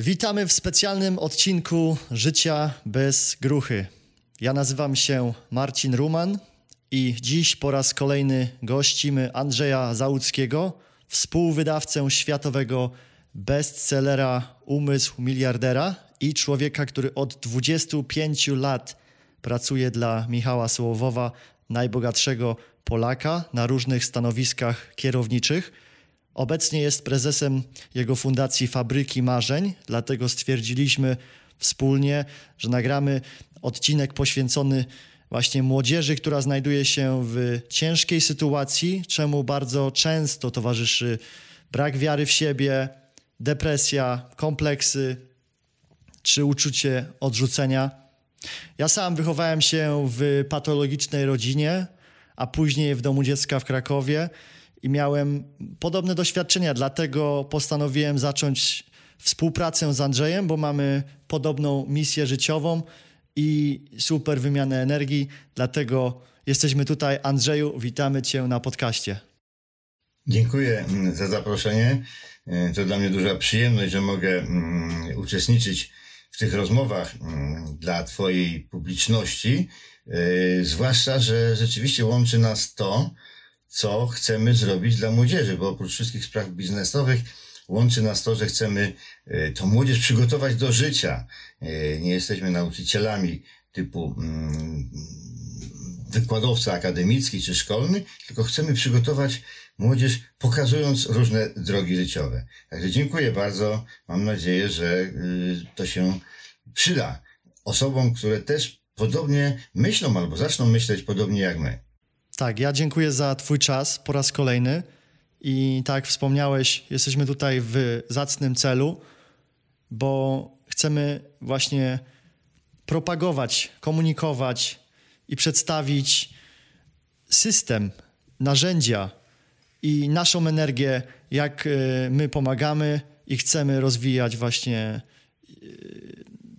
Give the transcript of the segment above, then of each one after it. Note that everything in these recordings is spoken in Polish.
Witamy w specjalnym odcinku Życia bez gruchy. Ja nazywam się Marcin Ruman i dziś po raz kolejny gościmy Andrzeja Załuckiego, współwydawcę światowego bestsellera Umysł miliardera i człowieka, który od 25 lat pracuje dla Michała Sołowowa, najbogatszego Polaka na różnych stanowiskach kierowniczych. Obecnie jest prezesem jego fundacji Fabryki Marzeń, dlatego stwierdziliśmy wspólnie, że nagramy odcinek poświęcony właśnie młodzieży, która znajduje się w ciężkiej sytuacji, czemu bardzo często towarzyszy brak wiary w siebie, depresja, kompleksy czy uczucie odrzucenia. Ja sam wychowałem się w patologicznej rodzinie, a później w domu dziecka w Krakowie i miałem podobne doświadczenia, dlatego postanowiłem zacząć współpracę z Andrzejem, bo mamy podobną misję życiową i super wymianę energii, dlatego jesteśmy tutaj. Andrzeju, witamy Cię na podcaście. Dziękuję za zaproszenie. To dla mnie duża przyjemność, że mogę mm, uczestniczyć w tych rozmowach mm, dla Twojej publiczności. E, zwłaszcza, że rzeczywiście łączy nas to, co chcemy zrobić dla młodzieży, bo oprócz wszystkich spraw biznesowych łączy nas to, że chcemy e, tą młodzież przygotować do życia. Nie jesteśmy nauczycielami typu wykładowca akademicki czy szkolny, tylko chcemy przygotować młodzież, pokazując różne drogi życiowe. Także dziękuję bardzo. Mam nadzieję, że y, to się przyda osobom, które też podobnie myślą albo zaczną myśleć podobnie jak my. Tak, ja dziękuję za Twój czas po raz kolejny. I tak jak wspomniałeś, jesteśmy tutaj w zacnym celu, bo chcemy właśnie propagować, komunikować i przedstawić system, narzędzia, i naszą energię, jak e, my pomagamy i chcemy rozwijać właśnie e,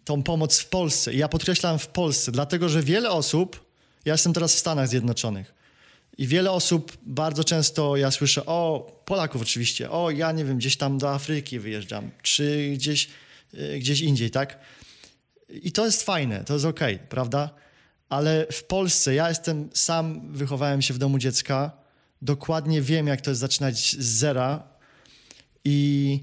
tą pomoc w Polsce. I ja podkreślam w Polsce, dlatego że wiele osób, ja jestem teraz w Stanach Zjednoczonych i wiele osób bardzo często ja słyszę, o, Polaków oczywiście, o, ja nie wiem, gdzieś tam do Afryki wyjeżdżam, czy gdzieś, e, gdzieś indziej, tak? I to jest fajne, to jest okej, okay, prawda? Ale w Polsce, ja jestem, sam wychowałem się w domu dziecka, dokładnie wiem, jak to jest zaczynać z zera i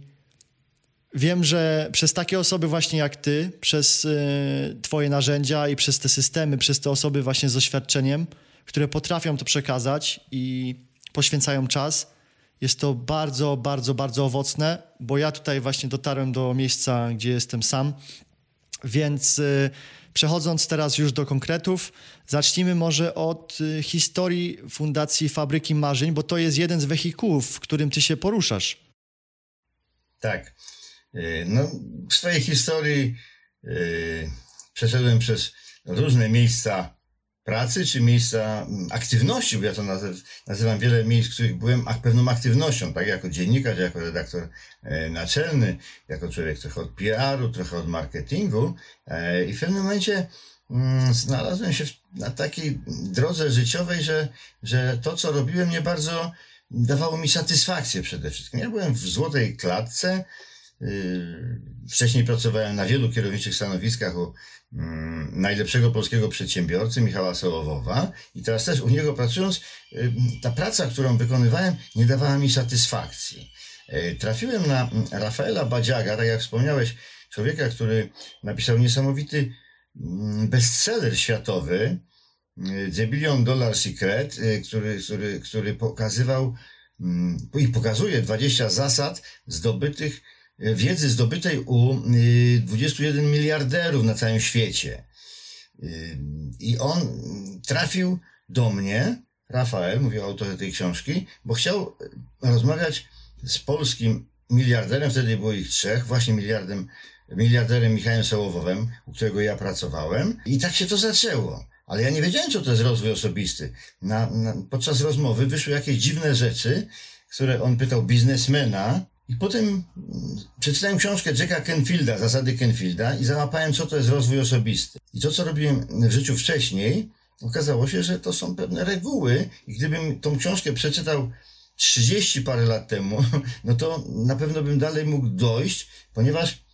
wiem, że przez takie osoby właśnie jak ty, przez y, twoje narzędzia i przez te systemy, przez te osoby właśnie z doświadczeniem, które potrafią to przekazać i poświęcają czas, jest to bardzo, bardzo, bardzo owocne, bo ja tutaj właśnie dotarłem do miejsca, gdzie jestem sam, więc y, Przechodząc teraz już do konkretów, zacznijmy może od y, historii Fundacji Fabryki Marzeń, bo to jest jeden z wehikułów, w którym ty się poruszasz. Tak. Y, no, w swojej historii przeszedłem przez różne miejsca pracy, czy miejsca mm, aktywności, bo ja to nazywam wiele miejsc, w których byłem pewną aktywnością, tak jako dziennikarz, jako redaktor e, naczelny, jako człowiek trochę od PR-u, trochę od marketingu e, i w pewnym momencie mm, znalazłem się na takiej drodze życiowej, że, że to, co robiłem, nie bardzo dawało mi satysfakcję przede wszystkim. Ja byłem w złotej klatce, y, Wcześniej pracowałem na wielu kierowniczych stanowiskach u najlepszego polskiego przedsiębiorcy Michała Sołowowa i teraz też u niego pracując, y, ta praca, którą wykonywałem, nie dawała mi satysfakcji. Y, trafiłem na mm, Rafaela Badziaga, tak jak wspomniałeś, człowieka, który napisał niesamowity mm, bestseller światowy, y, The Billion Dollar Secret, który, który, który pokazywał i pokazuje 20 zasad zdobytych wiedzy zdobytej u 21 y, miliarderów na całym świecie. Y, I on trafił do mnie, Rafael, mówił o autorze tej książki, bo chciał rozmawiać z polskim miliarderem, wtedy było ich trzech, właśnie miliardem, miliarderem Michałem Sołowowem, u którego ja pracowałem. I tak się to zaczęło. Ale ja nie wiedziałem, co to jest rozwój osobisty. Na, na, podczas rozmowy wyszły jakieś dziwne rzeczy, które on pytał biznesmena, i potem mm, przeczytałem książkę Jacka Kenfielda, Zasady Kenfielda i załapałem, co to jest rozwój osobisty. I to, co robiłem w życiu wcześniej, okazało się, że to są pewne reguły. I gdybym tą książkę przeczytał 30 parę lat temu, no to na pewno bym dalej mógł dojść, ponieważ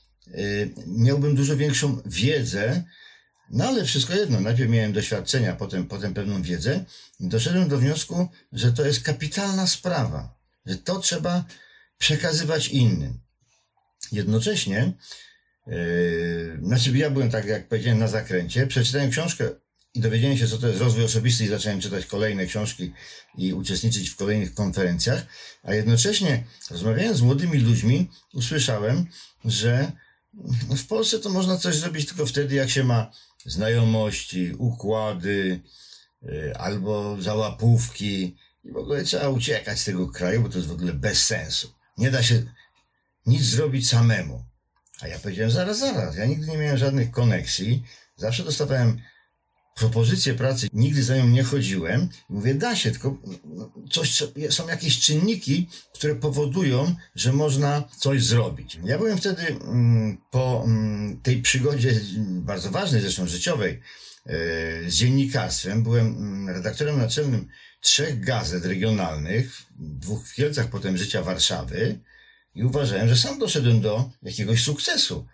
miałbym dużo większą wiedzę, no ale wszystko jedno, najpierw miałem doświadczenia, potem, potem pewną wiedzę. I doszedłem do wniosku, że to jest kapitalna sprawa, że to trzeba przekazywać innym. Jednocześnie, yy, znaczy ja byłem tak, jak powiedziałem, na zakręcie, przeczytałem książkę i dowiedziałem się, co to jest rozwój osobisty i zacząłem czytać kolejne książki i uczestniczyć w kolejnych konferencjach, a jednocześnie rozmawiając z młodymi ludźmi, usłyszałem, że w Polsce to można coś zrobić tylko wtedy, jak się ma znajomości, układy y, albo załapówki i w ogóle trzeba uciekać z tego kraju, bo to jest w ogóle bez sensu. Nie da się nic zrobić samemu. A ja powiedziałem, zaraz, zaraz, ja nigdy nie miałem żadnych koneksji, zawsze dostawałem propozycję pracy, nigdy za nią nie chodziłem. Mówię, da się, tylko no, coś, są jakieś czynniki, które powodują, że można coś zrobić. Ja byłem wtedy mm, po mm, tej przygodzie, bardzo ważnej zresztą życiowej, e, z dziennikarstwem. Byłem mm, redaktorem naczelnym trzech gazet regionalnych, dwóch w Kielcach, potem Życia Warszawy i uważałem, że sam doszedłem do jakiegoś sukcesu,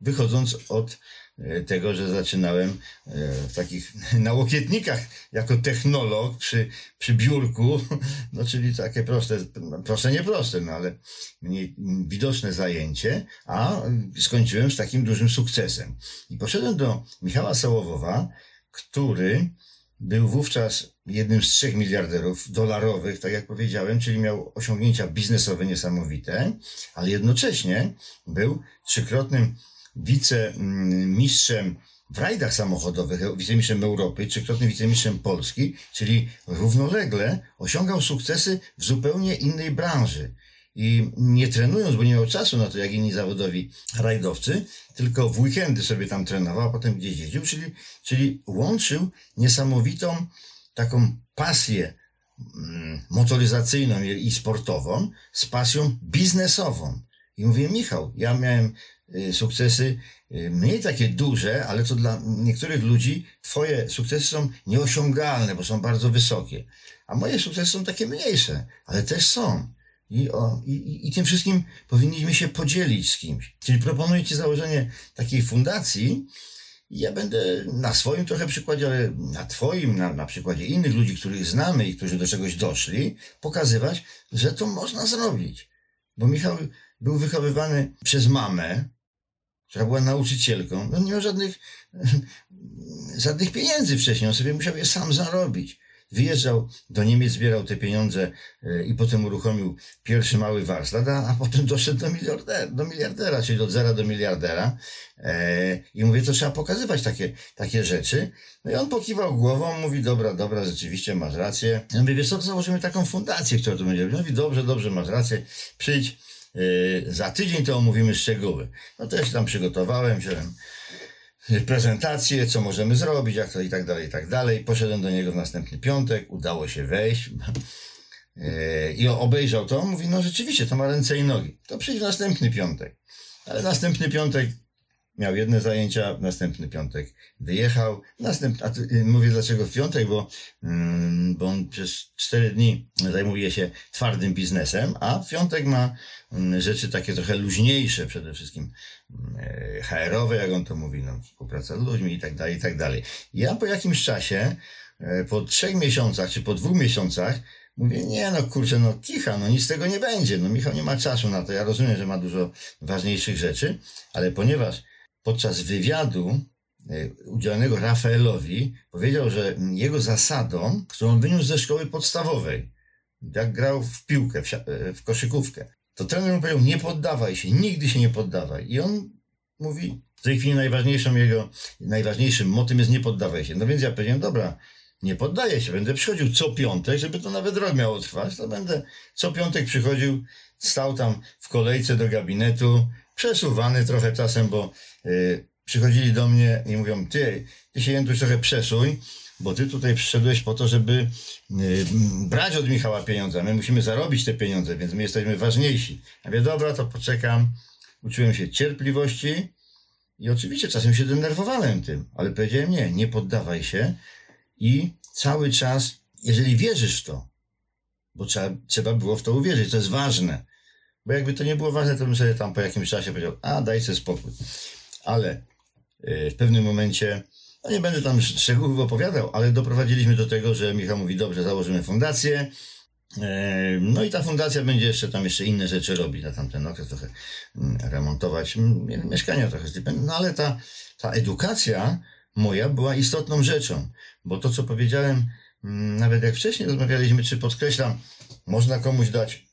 wychodząc od E, tego, że zaczynałem e, w takich nałokietnikach jako technolog przy, przy biurku, no czyli takie proste, proste nie proste, no ale mniej widoczne zajęcie, a skończyłem z takim dużym sukcesem. I poszedłem do Michała Sałowowa, który był wówczas jednym z trzech miliarderów dolarowych, tak jak powiedziałem, czyli miał osiągnięcia biznesowe niesamowite, ale jednocześnie był trzykrotnym wicemistrzem w rajdach samochodowych, wicemistrzem Europy, trzykrotnym wicemistrzem Polski, czyli równolegle osiągał sukcesy w zupełnie innej branży. I nie trenując, bo nie miał czasu na to, jak inni zawodowi rajdowcy, tylko w weekendy sobie tam trenował, a potem gdzieś jeździł, czyli, czyli łączył niesamowitą taką pasję mm, motoryzacyjną i sportową z pasją biznesową. I mówię, Michał, ja miałem Y, sukcesy y, mniej takie duże, ale to dla niektórych ludzi twoje sukcesy są nieosiągalne, bo są bardzo wysokie. A moje sukcesy są takie mniejsze, ale też są. I, o, i, I tym wszystkim powinniśmy się podzielić z kimś. Czyli proponuję Ci założenie takiej fundacji. Ja będę na swoim trochę przykładzie, ale na Twoim, na, na przykładzie innych ludzi, których znamy i którzy do czegoś doszli, pokazywać, że to można zrobić. Bo Michał był wychowywany przez mamę, która była nauczycielką, no nie miał żadnych, żadnych pieniędzy wcześniej, on sobie musiał je sam zarobić. Wyjeżdżał do Niemiec, zbierał te pieniądze e, i potem uruchomił pierwszy mały warsztat, a, potem doszedł do miliardera, do miliardera, czyli od zera do miliardera. E, I mówię, to trzeba pokazywać takie, takie rzeczy. No i on pokiwał głową, mówi, dobra, dobra, rzeczywiście masz rację. Ja mówię, wiesz co, to założymy taką fundację, która to będzie. Mówi, dobrze, dobrze, masz rację, przyjdź Y, za tydzień to omówimy szczegóły. No się tam przygotowałem, wziąłem prezentację, co możemy zrobić, jak to i tak dalej, i tak dalej. Poszedłem do niego w następny piątek, udało się wejść y, i obejrzał to. Mówi, no rzeczywiście, to ma ręce i nogi. To przyjdź w następny piątek. Ale następny piątek miał jedne zajęcia, następny piątek wyjechał. Następny, mówię dlaczego w piątek, bo, mm, bo on przez cztery dni zajmuje się twardym biznesem, a w piątek ma mm, rzeczy takie trochę luźniejsze, przede wszystkim mm, HR-owe, jak on to mówi, no, współpraca z ludźmi i tak dalej, i tak dalej. Ja po jakimś czasie, e, po trzech miesiącach, czy po dwóch miesiącach, Mówię, nie no kurczę, no kicha, no nic z tego nie będzie. No Michał nie ma czasu na to. Ja rozumiem, że ma dużo ważniejszych rzeczy, ale ponieważ podczas wywiadu e, udzielonego Rafaelowi powiedział, że jego zasadą, którą wyniósł ze szkoły podstawowej, jak grał w piłkę, w, e, w koszykówkę, to trener mu powiedział, nie poddawaj się, nigdy się nie poddawaj. I on mówi, w tej chwili najważniejszą jego, najważniejszym motem jest nie poddawaj się. No więc ja powiedziałem, dobra, nie poddaję się, będę przychodził co piątek, żeby to nawet rok miało trwać, to będę co piątek przychodził, stał tam w kolejce do gabinetu, przesuwany trochę czasem, bo y, przychodzili do mnie i mówią, ty, ty się Jędruś trochę przesuń, bo ty tutaj przyszedłeś po to, żeby y, brać od Michała pieniądze. My musimy zarobić te pieniądze, więc my jesteśmy ważniejsi. Ja mówię, dobra, to poczekam. Uczyłem się cierpliwości i oczywiście czasem się denerwowałem tym, ale powiedziałem nie, nie poddawaj się i cały czas, jeżeli wierzysz w to, bo trzeba, trzeba było w to uwierzyć, to jest ważne, Bo jakby to nie było ważne, to bym sobie tam po jakimś czasie powiedział, a dajcie spokój. Ale y, w pewnym momencie, no nie będę tam szczegółów opowiadał, ale doprowadziliśmy do tego, że Michał mówi, dobrze, założymy fundację, e, no i ta fundacja będzie jeszcze tam jeszcze inne rzeczy robić na tamten okres, trochę mm, remontować mieszkania, trochę stypendium. No ale ta, ta edukacja moja była istotną rzeczą, bo to, co powiedziałem, mm, nawet jak wcześniej rozmawialiśmy, czy podkreślam, można komuś dać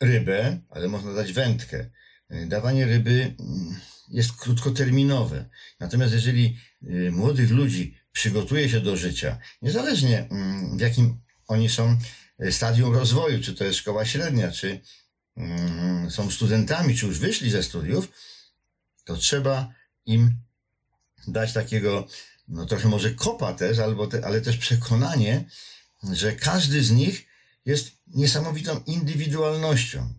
rybę, ale można dać wędkę. Y, dawanie ryby mm, jest krótkoterminowe. Natomiast jeżeli y, młodych ludzi przygotuje się do życia, niezależnie mm, w jakim oni są y, stadium rozwoju, czy to jest szkoła średnia, czy są studentami, czy już wyszli ze studiów, to trzeba im dać takiego, no trochę może kopa też, albo te, ale też przekonanie, że każdy z nich jest niesamowitą indywidualnością.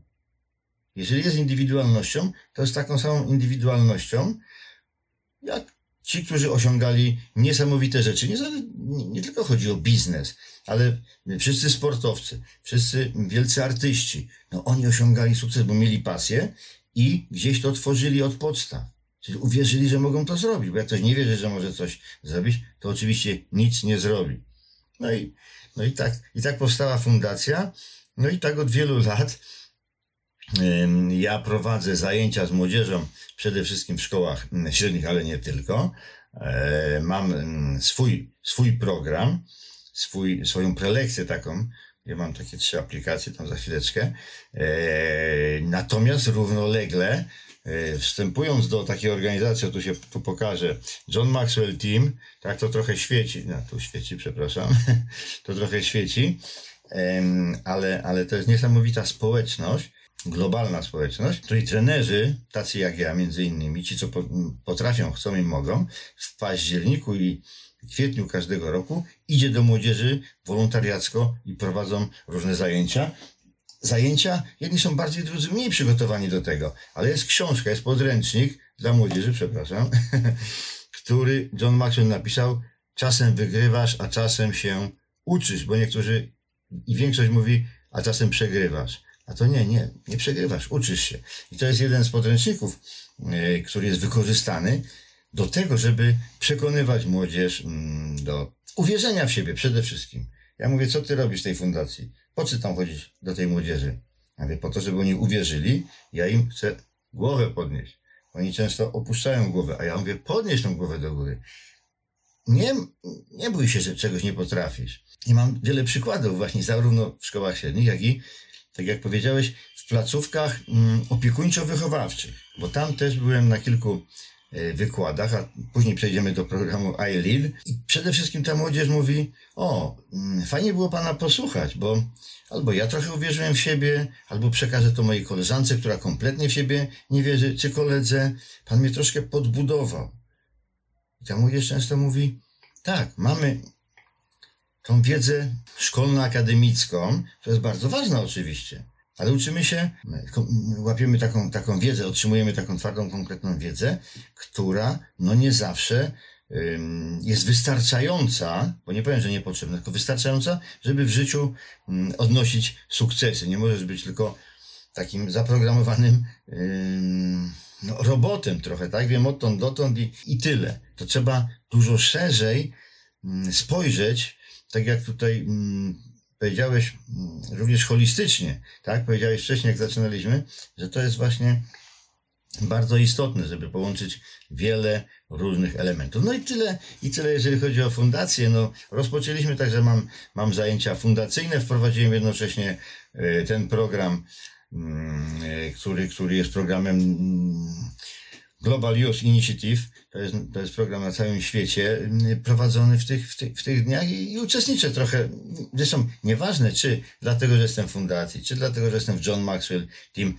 Jeżeli jest indywidualnością, to jest taką samą indywidualnością, jak ci, którzy osiągali niesamowite rzeczy. Nie, nie, tylko chodzi o biznes, ale wszyscy sportowcy, wszyscy wielcy artyści, no oni osiągali sukces, bo mieli pasję i gdzieś to tworzyli od podstaw. Czyli uwierzyli, że mogą to zrobić, bo jak ktoś nie wierzy, że może coś zrobić, to oczywiście nic nie zrobi. No i, no i tak, i tak powstała fundacja. No i tak od wielu lat ja prowadzę zajęcia z młodzieżą, przede wszystkim w szkołach średnich, ale nie tylko. E, mam swój, swój program, swój, swoją prelekcję taką. Ja mam takie trzy aplikacje, tam za chwileczkę. E, natomiast równolegle wstępując do takiej organizacji, tu się tu pokażę, John Maxwell Team, tak to trochę świeci, no tu świeci, przepraszam, to trochę świeci, ale, ale to jest niesamowita społeczność, globalna społeczność, której trenerzy, tacy jak ja między innymi, ci co potrafią, chcą i mogą, w październiku i kwietniu każdego roku idzie do młodzieży wolontariacko i prowadzą różne zajęcia zajęcia, jedni są bardziej, drudzy mniej przygotowani do tego, ale jest książka, jest podręcznik dla młodzieży, przepraszam, który John Maxwell napisał, czasem wygrywasz, a czasem się uczysz, bo niektórzy i większość mówi, a czasem przegrywasz. A to nie, nie, nie przegrywasz, uczysz się. I to jest jeden z podręczników, yy, który jest wykorzystany do tego, żeby przekonywać młodzież yy, do uwierzenia w siebie przede wszystkim. Ja mówię, co ty robisz w tej fundacji? Po co tam chodzić do tej młodzieży? Ja mówię, po to, żeby oni uwierzyli, ja im chcę głowę podnieść. Oni często opuszczają głowę, a ja mówię, podnieś tą głowę do góry. Nie, nie bój się, że czegoś nie potrafisz. I mam wiele przykładów właśnie zarówno w szkołach średnich, jak i, tak jak powiedziałeś, w placówkach mm, opiekuńczo-wychowawczych, bo tam też byłem na kilku wykładach, a później przejdziemy do programu iLead. I przede wszystkim ta młodzież mówi, o, mm, fajnie było Pana posłuchać, bo albo ja trochę uwierzyłem w siebie, albo przekażę to mojej koleżance, która kompletnie w siebie nie wierzy, czy koledze. Pan mnie troszkę podbudował. I ta młodzież często mówi, tak, mamy tą wiedzę szkolno-akademicką, to jest bardzo ważna oczywiście, ale uczymy się, łapiemy taką, taką wiedzę, otrzymujemy taką twardą, konkretną wiedzę, która no nie zawsze jest wystarczająca, bo nie powiem, że niepotrzebna, tylko wystarczająca, żeby w życiu odnosić sukcesy. Nie możesz być tylko takim zaprogramowanym no, robotem trochę, tak? Wiem odtąd dotąd i, i tyle. To trzeba dużo szerzej spojrzeć, tak jak tutaj powiedziałeś mm, również holistycznie, tak? Powiedziałeś wcześniej, jak zaczynaliśmy, że to jest właśnie bardzo istotne, żeby połączyć wiele różnych elementów. No i tyle, i tyle, jeżeli chodzi o fundację. No, rozpoczęliśmy tak, że mam, mam zajęcia fundacyjne, wprowadziłem jednocześnie e, ten program, mm, e, który, który jest programem mm, Global Youth Initiative, to jest, to jest program na całym świecie mm, prowadzony w tych, w tych, w tych dniach i, i uczestniczę trochę. Zresztą nieważne, czy dlatego, że jestem w fundacji, czy dlatego, że jestem w John Maxwell Team.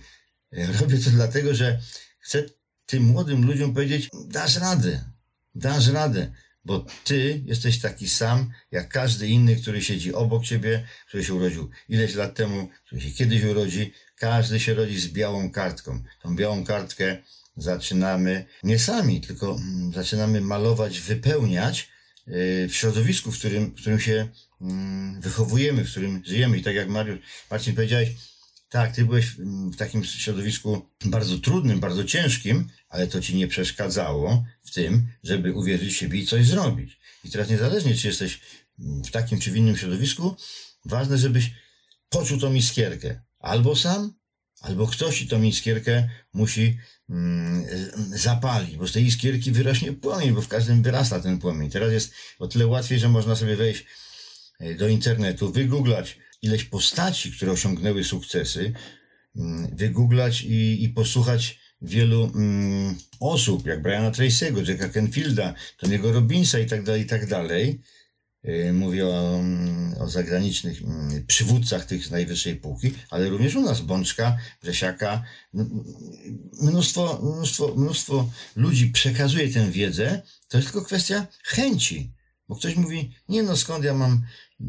Robię to dlatego, że chcę tym młodym ludziom powiedzieć, dasz radę, dasz radę, bo ty jesteś taki sam, jak każdy inny, który siedzi obok ciebie, który się urodził ileś lat temu, który się kiedyś urodzi. Każdy się rodzi z białą kartką. Tą białą kartkę zaczynamy nie sami, tylko mm, zaczynamy malować, wypełniać y, w środowisku, w którym, w którym się mm, wychowujemy, w którym żyjemy. I tak jak Mariusz, Marcin powiedziałeś, Tak, ty byłeś w takim środowisku bardzo trudnym, bardzo ciężkim, ale to ci nie przeszkadzało w tym, żeby uwierzyć siebie i coś zrobić. I teraz niezależnie, czy jesteś w takim czy w innym środowisku, ważne, żebyś poczuł tą iskierkę. Albo sam, albo ktoś tą iskierkę musi mm, zapalić, bo z tej iskierki wyrośnie płomień, bo w każdym wyrasta ten płomień. Teraz jest o tyle łatwiej, że można sobie wejść e, do internetu, wygooglać ileś postaci, które osiągnęły sukcesy, mm, wygooglać i, i posłuchać wielu mm, osób, jak Briana Tracy'ego, Jacka Kenfielda, Tony'ego Robinsa i tak dalej, i tak dalej. Y, mówię o, mm, o zagranicznych mm, przywódcach tych z najwyższej półki, ale również u nas Bączka, Brzesiaka. Mnóstwo, mnóstwo, mnóstwo ludzi przekazuje tę wiedzę. To jest tylko kwestia chęci. Bo ktoś mówi, nie no skąd ja mam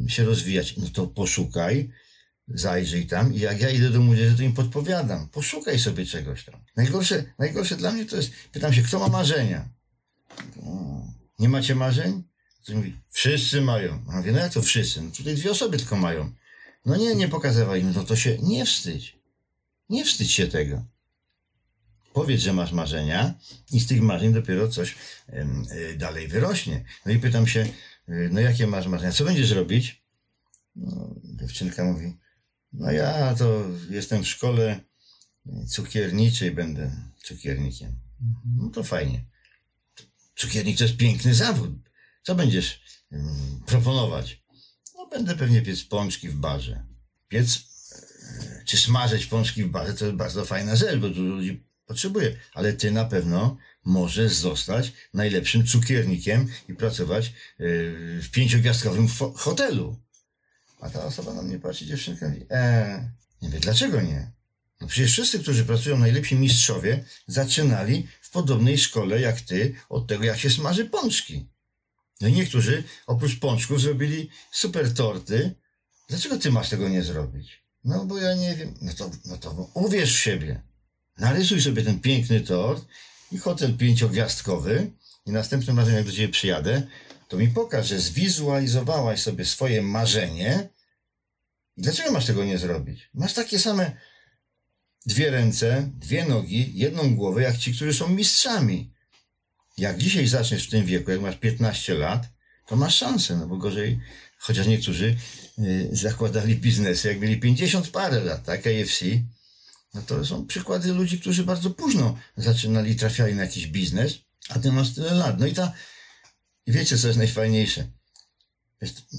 się rozwijać? No to poszukaj, zajrzyj tam i jak ja idę do młodzieży, to im podpowiadam. Poszukaj sobie czegoś tam. Najgorsze, najgorsze dla mnie to jest, pytam się, kto ma marzenia? Nie macie marzeń? Ktoś mówi, wszyscy mają. A mówię, no jak to wszyscy? No tutaj dwie osoby tylko mają. No nie, nie pokazywaj im, no to się nie wstydź. Nie wstydź się tego. Powiedz, że masz marzenia i z tych marzeń dopiero coś y, dalej wyrośnie. No i pytam się, y, no jakie masz marzenia? Co będziesz robić? No, dziewczynka mówi, no ja to jestem w szkole cukierniczej, będę cukiernikiem. No to fajnie. Cukiernik to jest piękny zawód. Co będziesz proponować? No będę pewnie piec pączki w barze. Piec e, czy smażyć pączki w barze to jest bardzo fajna rzecz, bo dużo ludzi potrzebuje. Ale ty na pewno możesz zostać najlepszym cukiernikiem i pracować e, w pięciogwiazdkowym hotelu. A ta osoba na mnie patrzy, dziewczynka mówi, eee, nie wiem, dlaczego nie? No przecież wszyscy, którzy pracują, najlepsi mistrzowie, zaczynali w podobnej szkole jak ty od tego, jak się smaży pączki. No i niektórzy oprócz pączków zrobili super torty. Dlaczego ty masz tego nie zrobić? No bo ja nie wiem. No to, no to uwierz w siebie. Narysuj sobie ten piękny tort i hotel pięciogwiazdkowy i następnym razem jak do ciebie przyjadę, to mi pokaż, że zwizualizowałaś sobie swoje marzenie i dlaczego masz tego nie zrobić? Masz takie same dwie ręce, dwie nogi, jedną głowę, jak ci, którzy są mistrzami. Jak dzisiaj zaczniesz w tym wieku, jak masz 15 lat, to masz szansę, no bo gorzej, chociaż niektórzy y, zakładali biznesy, jak mieli 50 parę lat, tak, AFC, no to są przykłady ludzi, którzy bardzo późno zaczynali, trafiali na jakiś biznes, a ty masz tyle lat. No i ta, wiecie, co jest najfajniejsze?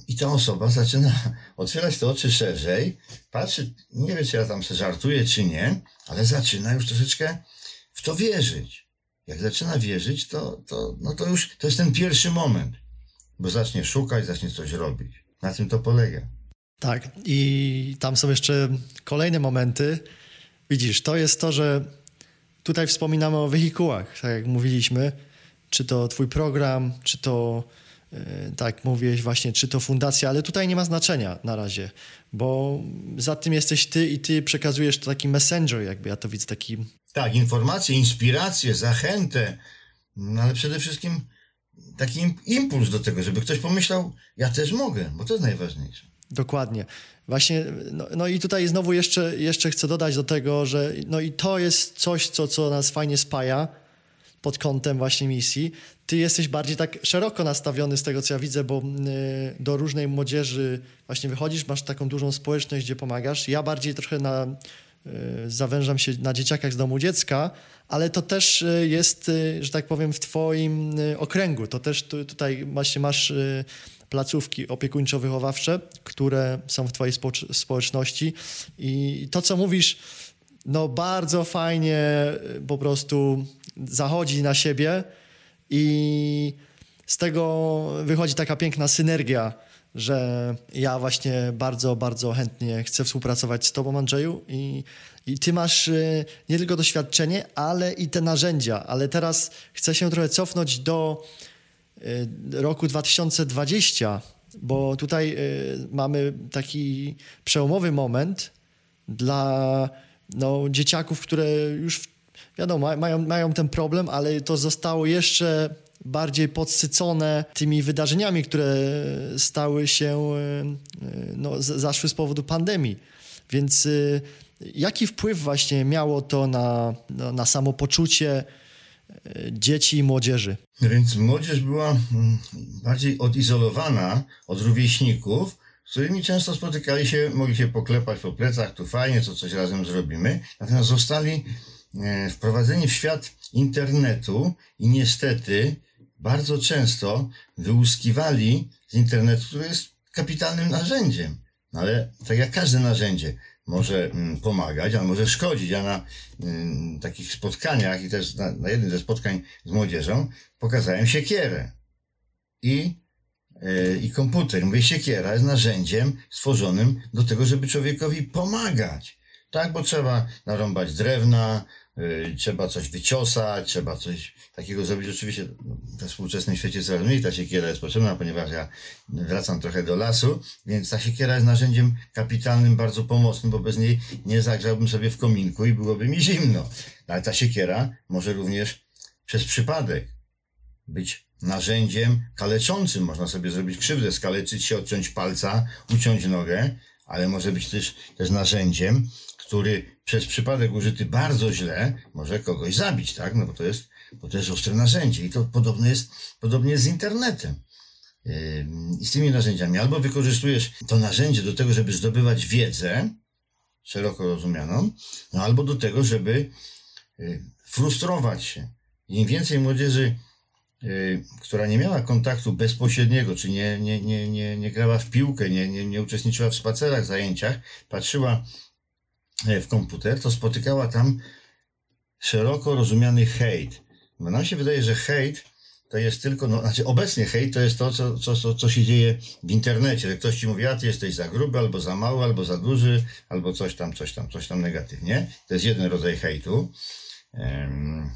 I ta osoba zaczyna otwierać te oczy szerzej, patrzy, nie wie, czy ja tam się żartuję, czy nie, ale zaczyna już troszeczkę w to wierzyć jak zaczyna wierzyć, to, to, no to już to jest ten pierwszy moment, bo zacznie szukać, zacznie coś robić. Na tym to polega. Tak, i tam są jeszcze kolejne momenty. Widzisz, to jest to, że tutaj wspominamy o wehikułach, tak jak mówiliśmy, czy to twój program, czy to, yy, tak mówiłeś właśnie, czy to fundacja, ale tutaj nie ma znaczenia na razie, bo za tym jesteś ty i ty przekazujesz to taki messenger, jakby ja to widzę, taki tak, informacje, inspiracje, zachętę, no ale przede wszystkim taki impuls do tego, żeby ktoś pomyślał, ja też mogę, bo to jest najważniejsze. Dokładnie. Właśnie, no, no, i tutaj znowu jeszcze, jeszcze chcę dodać do tego, że no i to jest coś, co, co nas fajnie spaja pod kątem właśnie misji. Ty jesteś bardziej tak szeroko nastawiony z tego, co ja widzę, bo y, do różnej młodzieży właśnie wychodzisz, masz taką dużą społeczność, gdzie pomagasz. Ja bardziej trochę na zawężam się na dzieciakach z domu dziecka, ale to też y, jest, y, że tak powiem, w Twoim okręgu. To też tutaj właśnie masz placówki opiekuńczo-wychowawcze, które są w Twojej społeczności i to, co mówisz, no bardzo fajnie po prostu zachodzi na siebie i z tego wychodzi taka piękna synergia że ja właśnie bardzo, bardzo chętnie chcę współpracować z Tobą, Andrzeju, i, i Ty masz y, nie tylko doświadczenie, ale i te narzędzia. Ale teraz chcę się trochę cofnąć do y, roku 2020, bo tutaj y, mamy taki przełomowy moment dla no, dzieciaków, które już wiadomo, mają, mają ten problem, ale to zostało jeszcze bardziej podsycone tymi wydarzeniami, które stały się, e, no, zaszły z powodu pandemii. Więc e, Jaki wpływ właśnie miało to na, na, na samopoczucie e, dzieci i młodzieży? No więc młodzież była mm, bardziej odizolowana od rówieśników, z którymi często spotykali się, mogli się poklepać po plecach, tu fajnie, co coś razem zrobimy. Natomiast zostali wprowadzeni w świat internetu i niestety bardzo często wyłuskiwali z internetu, który jest kapitalnym narzędziem. No ale tak jak każde narzędzie, może mm, pomagać, ale może szkodzić. Ja na mm, takich spotkaniach i też na, na jednym ze spotkań z młodzieżą pokazałem siekierę i, yy, i komputer. Mówię, siekiera jest narzędziem stworzonym do tego, żeby człowiekowi pomagać. Tak, bo trzeba narąbać drewna, trzeba coś wyciosać, trzeba coś takiego zrobić. Oczywiście no, we współczesnym świecie coraz ta siekiera jest potrzebna, ponieważ ja wracam trochę do lasu, więc ta siekiera jest narzędziem kapitalnym, bardzo pomocnym, bo bez niej nie zagrzałbym sobie w kominku i byłoby mi zimno. Ale ta siekiera może również przez przypadek być narzędziem kaleczącym. Można sobie zrobić krzywdę, skaleczyć się, odciąć palca, uciąć nogę, ale może być też, też narzędziem, który przez przypadek użyty bardzo źle może kogoś zabić, tak? No bo to jest, bo to jest ostre narzędzie i to podobne jest, podobnie jest z internetem. I z tymi narzędziami albo wykorzystujesz to narzędzie do tego, żeby zdobywać wiedzę, szeroko rozumianą, no albo do tego, żeby y, frustrować się. Im więcej młodzieży, y, która nie miała kontaktu bezpośredniego, czy nie, nie, nie, nie, nie grała w piłkę, nie, nie, nie uczestniczyła w spacerach, zajęciach, patrzyła w komputer, to spotykała tam szeroko rozumiany hejt. Bo nam się wydaje, że hejt to jest tylko, no, znaczy obecnie hejt to jest to, co, co, co, co się dzieje w internecie, że ktoś ci mówi, a ty jesteś za gruby, albo za mały, albo za duży, albo coś tam, coś tam, coś tam negatywnie. To jest jeden rodzaj hejtu.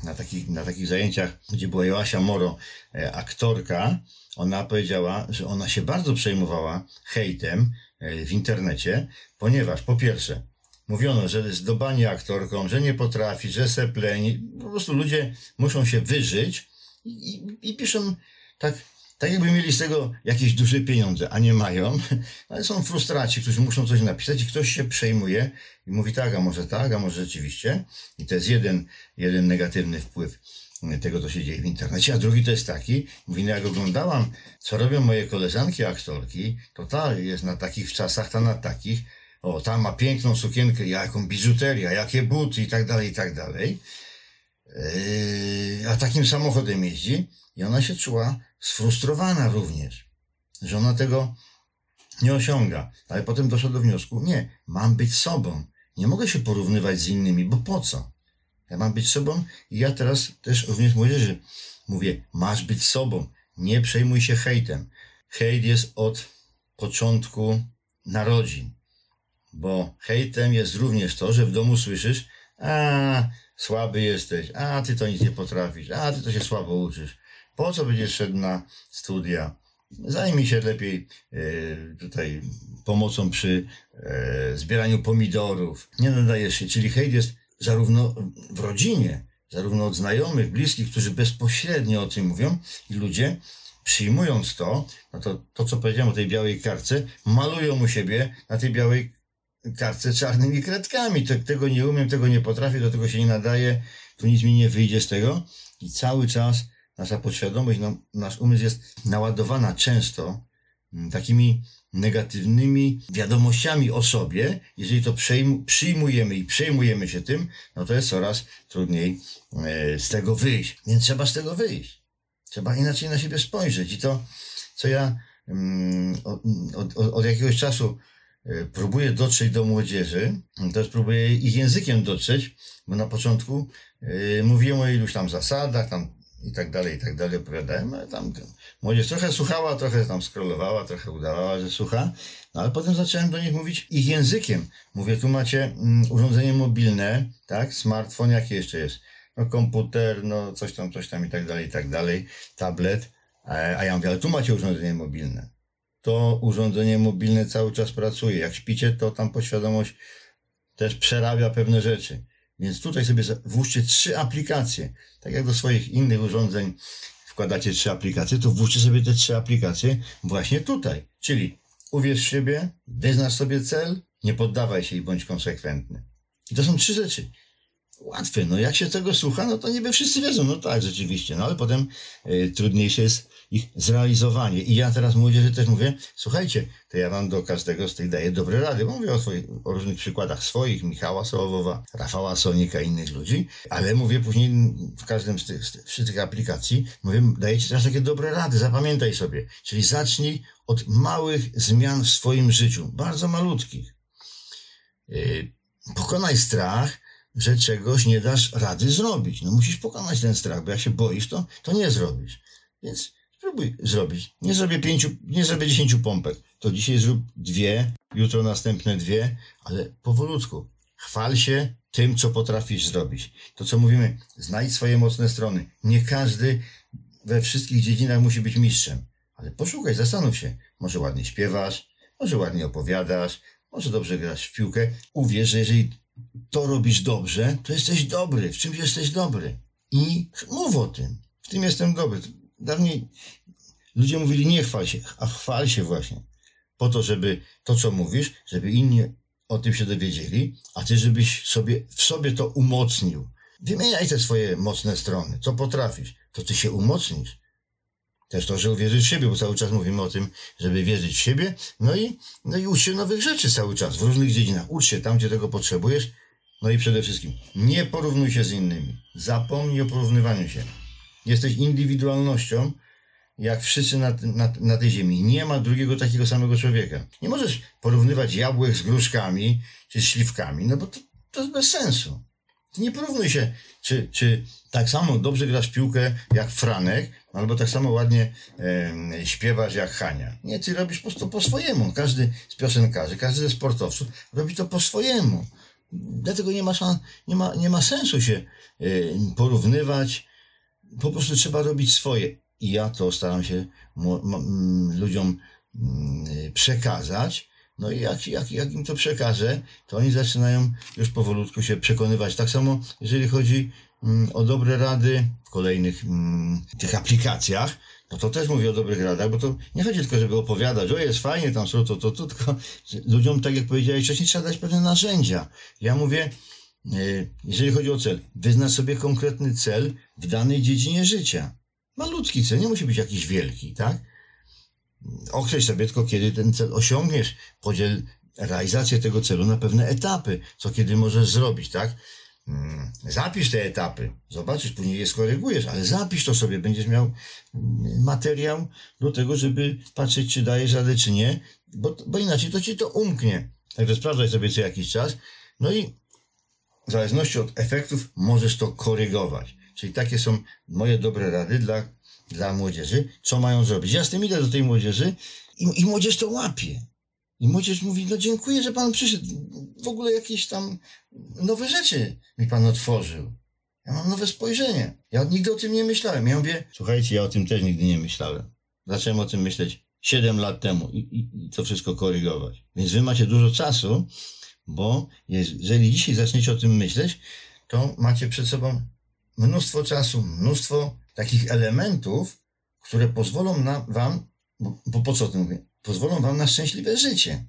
Na takich, na takich zajęciach, gdzie była Joasia Moro, e, aktorka, ona powiedziała, że ona się bardzo przejmowała hejtem e, w internecie, ponieważ po pierwsze, mówiono, że jest dobanie aktorką, że nie potrafi, że sepleni, po prostu ludzie muszą się wyżyć, i, i piszą tak, tak jakby mieli z tego jakieś duże pieniądze, a nie mają, ale są frustraci, którzy muszą coś napisać i ktoś się przejmuje i mówi tak, a może tak, a może rzeczywiście. I to jest jeden, jeden negatywny wpływ tego, co się dzieje w internecie, a drugi to jest taki, mówi, no jak oglądałam, co robią moje koleżanki aktorki, to ta jest na takich czasach, ta na takich, o, ta ma piękną sukienkę, jaką biżuterię, jakie buty i tak dalej, i tak dalej. Yy, a takim samochodem jeździ i ona się czuła sfrustrowana również, że ona tego nie osiąga. Ale potem doszła do wniosku, nie, mam być sobą. Nie mogę się porównywać z innymi, bo po co? Ja mam być sobą i ja teraz też również młodzieży mówię, masz być sobą. Nie przejmuj się hejtem. Hejt jest od początku narodzin. Bo hejtem jest również to, że w domu słyszysz, a słaby jesteś, a ty to nic nie potrafisz, a ty to się słabo uczysz. Po co będziesz szedł na studia? Zajmij się lepiej e, tutaj pomocą przy e, zbieraniu pomidorów. Nie nadajesz się, czyli hejt jest zarówno w rodzinie, zarówno od znajomych, bliskich, którzy bezpośrednio o tym mówią i ludzie przyjmując to, no to, to co powiedziałem o tej białej karce, malują u siebie na tej białej kartce czarnymi kredkami. Tego nie umiem, tego nie potrafię, do tego się nie nadaje, tu nic mi nie wyjdzie z tego. I cały czas nasza podświadomość, no, nasz umysł jest naładowana często mm, takimi negatywnymi wiadomościami o sobie. Jeżeli to przyjmujemy i przejmujemy się tym, no to jest coraz trudniej e, z tego wyjść. Więc trzeba z tego wyjść. Trzeba inaczej na siebie spojrzeć. I to, co ja mm, od, od, od jakiegoś czasu próbuję dotrzeć do młodzieży, też próbuję ich językiem dotrzeć, bo na początku yy, mówiłem o iluś tam zasadach, tam i tak dalej, i tak dalej opowiadałem, ale tam młodzież trochę słuchała, trochę tam scrollowała, trochę udawała, że słucha, no ale potem zacząłem do nich mówić ich językiem. Mówię, tu macie mm, urządzenie mobilne, tak, smartfon, jakie jeszcze jest? No komputer, no coś tam, coś tam i tak dalej, i tak dalej, tablet, a ja mówię, ale tu macie urządzenie mobilne to urządzenie mobilne cały czas pracuje. Jak śpicie, to tam podświadomość też przerabia pewne rzeczy. Więc tutaj sobie włóżcie trzy aplikacje. Tak jak do swoich innych urządzeń wkładacie trzy aplikacje, to włóżcie sobie te trzy aplikacje właśnie tutaj. Czyli uwierz w siebie, wyznacz sobie cel, nie poddawaj się i bądź konsekwentny. I to są trzy rzeczy. Łatwe, no jak się tego słucha, no to niby wszyscy wiedzą, no tak, rzeczywiście, no ale potem y, trudniejsze jest ich zrealizowanie. I ja teraz młodzieży też mówię, słuchajcie, to ja wam do każdego z tych daję dobre rady, bo mówię o, swoich, o różnych przykładach swoich, Michała Sołowowa, Rafała Sonika i innych ludzi, ale mówię później w każdym z tych, z tych, z tych aplikacji, mówię, daję ci teraz takie dobre rady, zapamiętaj sobie. Czyli zacznij od małych zmian w swoim życiu, bardzo malutkich. Yy, pokonaj strach, że czegoś nie dasz rady zrobić. No musisz pokonać ten strach, bo jak się boisz, to, to nie zrobisz. Więc spróbuj zrobić. Nie zrobię pięciu, nie zrobię dziesięciu pompek. To dzisiaj zrób dwie, jutro następne dwie, ale powolutku. Chwal się tym, co potrafisz zrobić. To, co mówimy, znajdź swoje mocne strony. Nie każdy we wszystkich dziedzinach musi być mistrzem. Ale poszukaj, zastanów się. Może ładnie śpiewasz, może ładnie opowiadasz, może dobrze grasz w piłkę. Uwierz, że jeżeli to robisz dobrze, to jesteś dobry, w czymś jesteś dobry. I mów o tym. W tym jestem dobry. Dawniej ludzie mówili nie chwal się, a chwal się właśnie. Po to, żeby to, co mówisz, żeby inni o tym się dowiedzieli, a ty, żebyś sobie, w sobie to umocnił. Wymieniaj te swoje mocne strony. Co potrafisz, to ty się umocnisz. Też to, że uwierzyć w siebie, bo cały czas mówimy o tym, żeby wierzyć w siebie. No i, no i ucz się nowych rzeczy cały czas, w różnych dziedzinach. Ucz się tam, gdzie tego potrzebujesz. No i przede wszystkim, nie porównuj się z innymi. Zapomnij o porównywaniu się. Jesteś indywidualnością, jak wszyscy na, na, na tej ziemi. Nie ma drugiego takiego samego człowieka. Nie możesz porównywać jabłek z gruszkami czy śliwkami, no bo to, to jest bez sensu. Nie porównuj się, czy, czy tak samo dobrze grasz piłkę jak Franek, albo tak samo ładnie e, śpiewasz jak Hania. Nie, ty robisz po prostu po swojemu. Każdy z piosenkarzy, każdy ze sportowców robi to po swojemu. Dlatego nie ma, nie ma, nie ma sensu się e, porównywać. Po prostu trzeba robić swoje. I ja to staram się ludziom przekazać. No i jak, jak, jak im to przekażę, to oni zaczynają już powolutku się przekonywać. Tak samo, jeżeli chodzi o dobre rady w kolejnych tych aplikacjach, no to też mówię o dobrych radach, bo to nie chodzi tylko, żeby opowiadać, o jest fajnie, tam są to, to, to, tylko ludziom, tak jak powiedziałeś wcześniej, trzeba dać pewne narzędzia. Ja mówię, e, jeżeli chodzi o cel, wyznacz sobie konkretny cel w danej dziedzinie życia. Malutki cel, nie musi być jakiś wielki, tak? Określ sobie tylko, kiedy ten cel osiągniesz, podziel realizację tego celu na pewne etapy, co kiedy możesz zrobić, tak? Mm, zapisz te etapy, zobaczysz, później je skorygujesz, ale zapisz to sobie, będziesz miał mm, materiał do tego, żeby patrzeć, czy dajesz radę, czy nie, bo, bo inaczej to ci to umknie. Także sprawdzaj sobie co jakiś czas, no i w zależności od efektów możesz to korygować. Czyli takie są moje dobre rady dla, dla młodzieży, co mają zrobić. Ja z tym idę do tej młodzieży i, i młodzież to łapie. I młodzież mówi, no dziękuję, że pan przyszedł. W ogóle jakieś tam nowe rzeczy mi pan otworzył. Ja mam nowe spojrzenie. Ja nigdy o tym nie myślałem. Ja mówię, słuchajcie, ja o tym też nigdy nie myślałem. Zacząłem o tym myśleć 7 lat temu i, i, i to wszystko korygować. Więc wy macie dużo czasu, bo jeżeli dzisiaj zaczniecie o tym myśleć, to macie przed sobą mnóstwo czasu, mnóstwo takich elementów, które pozwolą na wam, bo, bo po co o tym mówię? Pozwolą wam na szczęśliwe życie.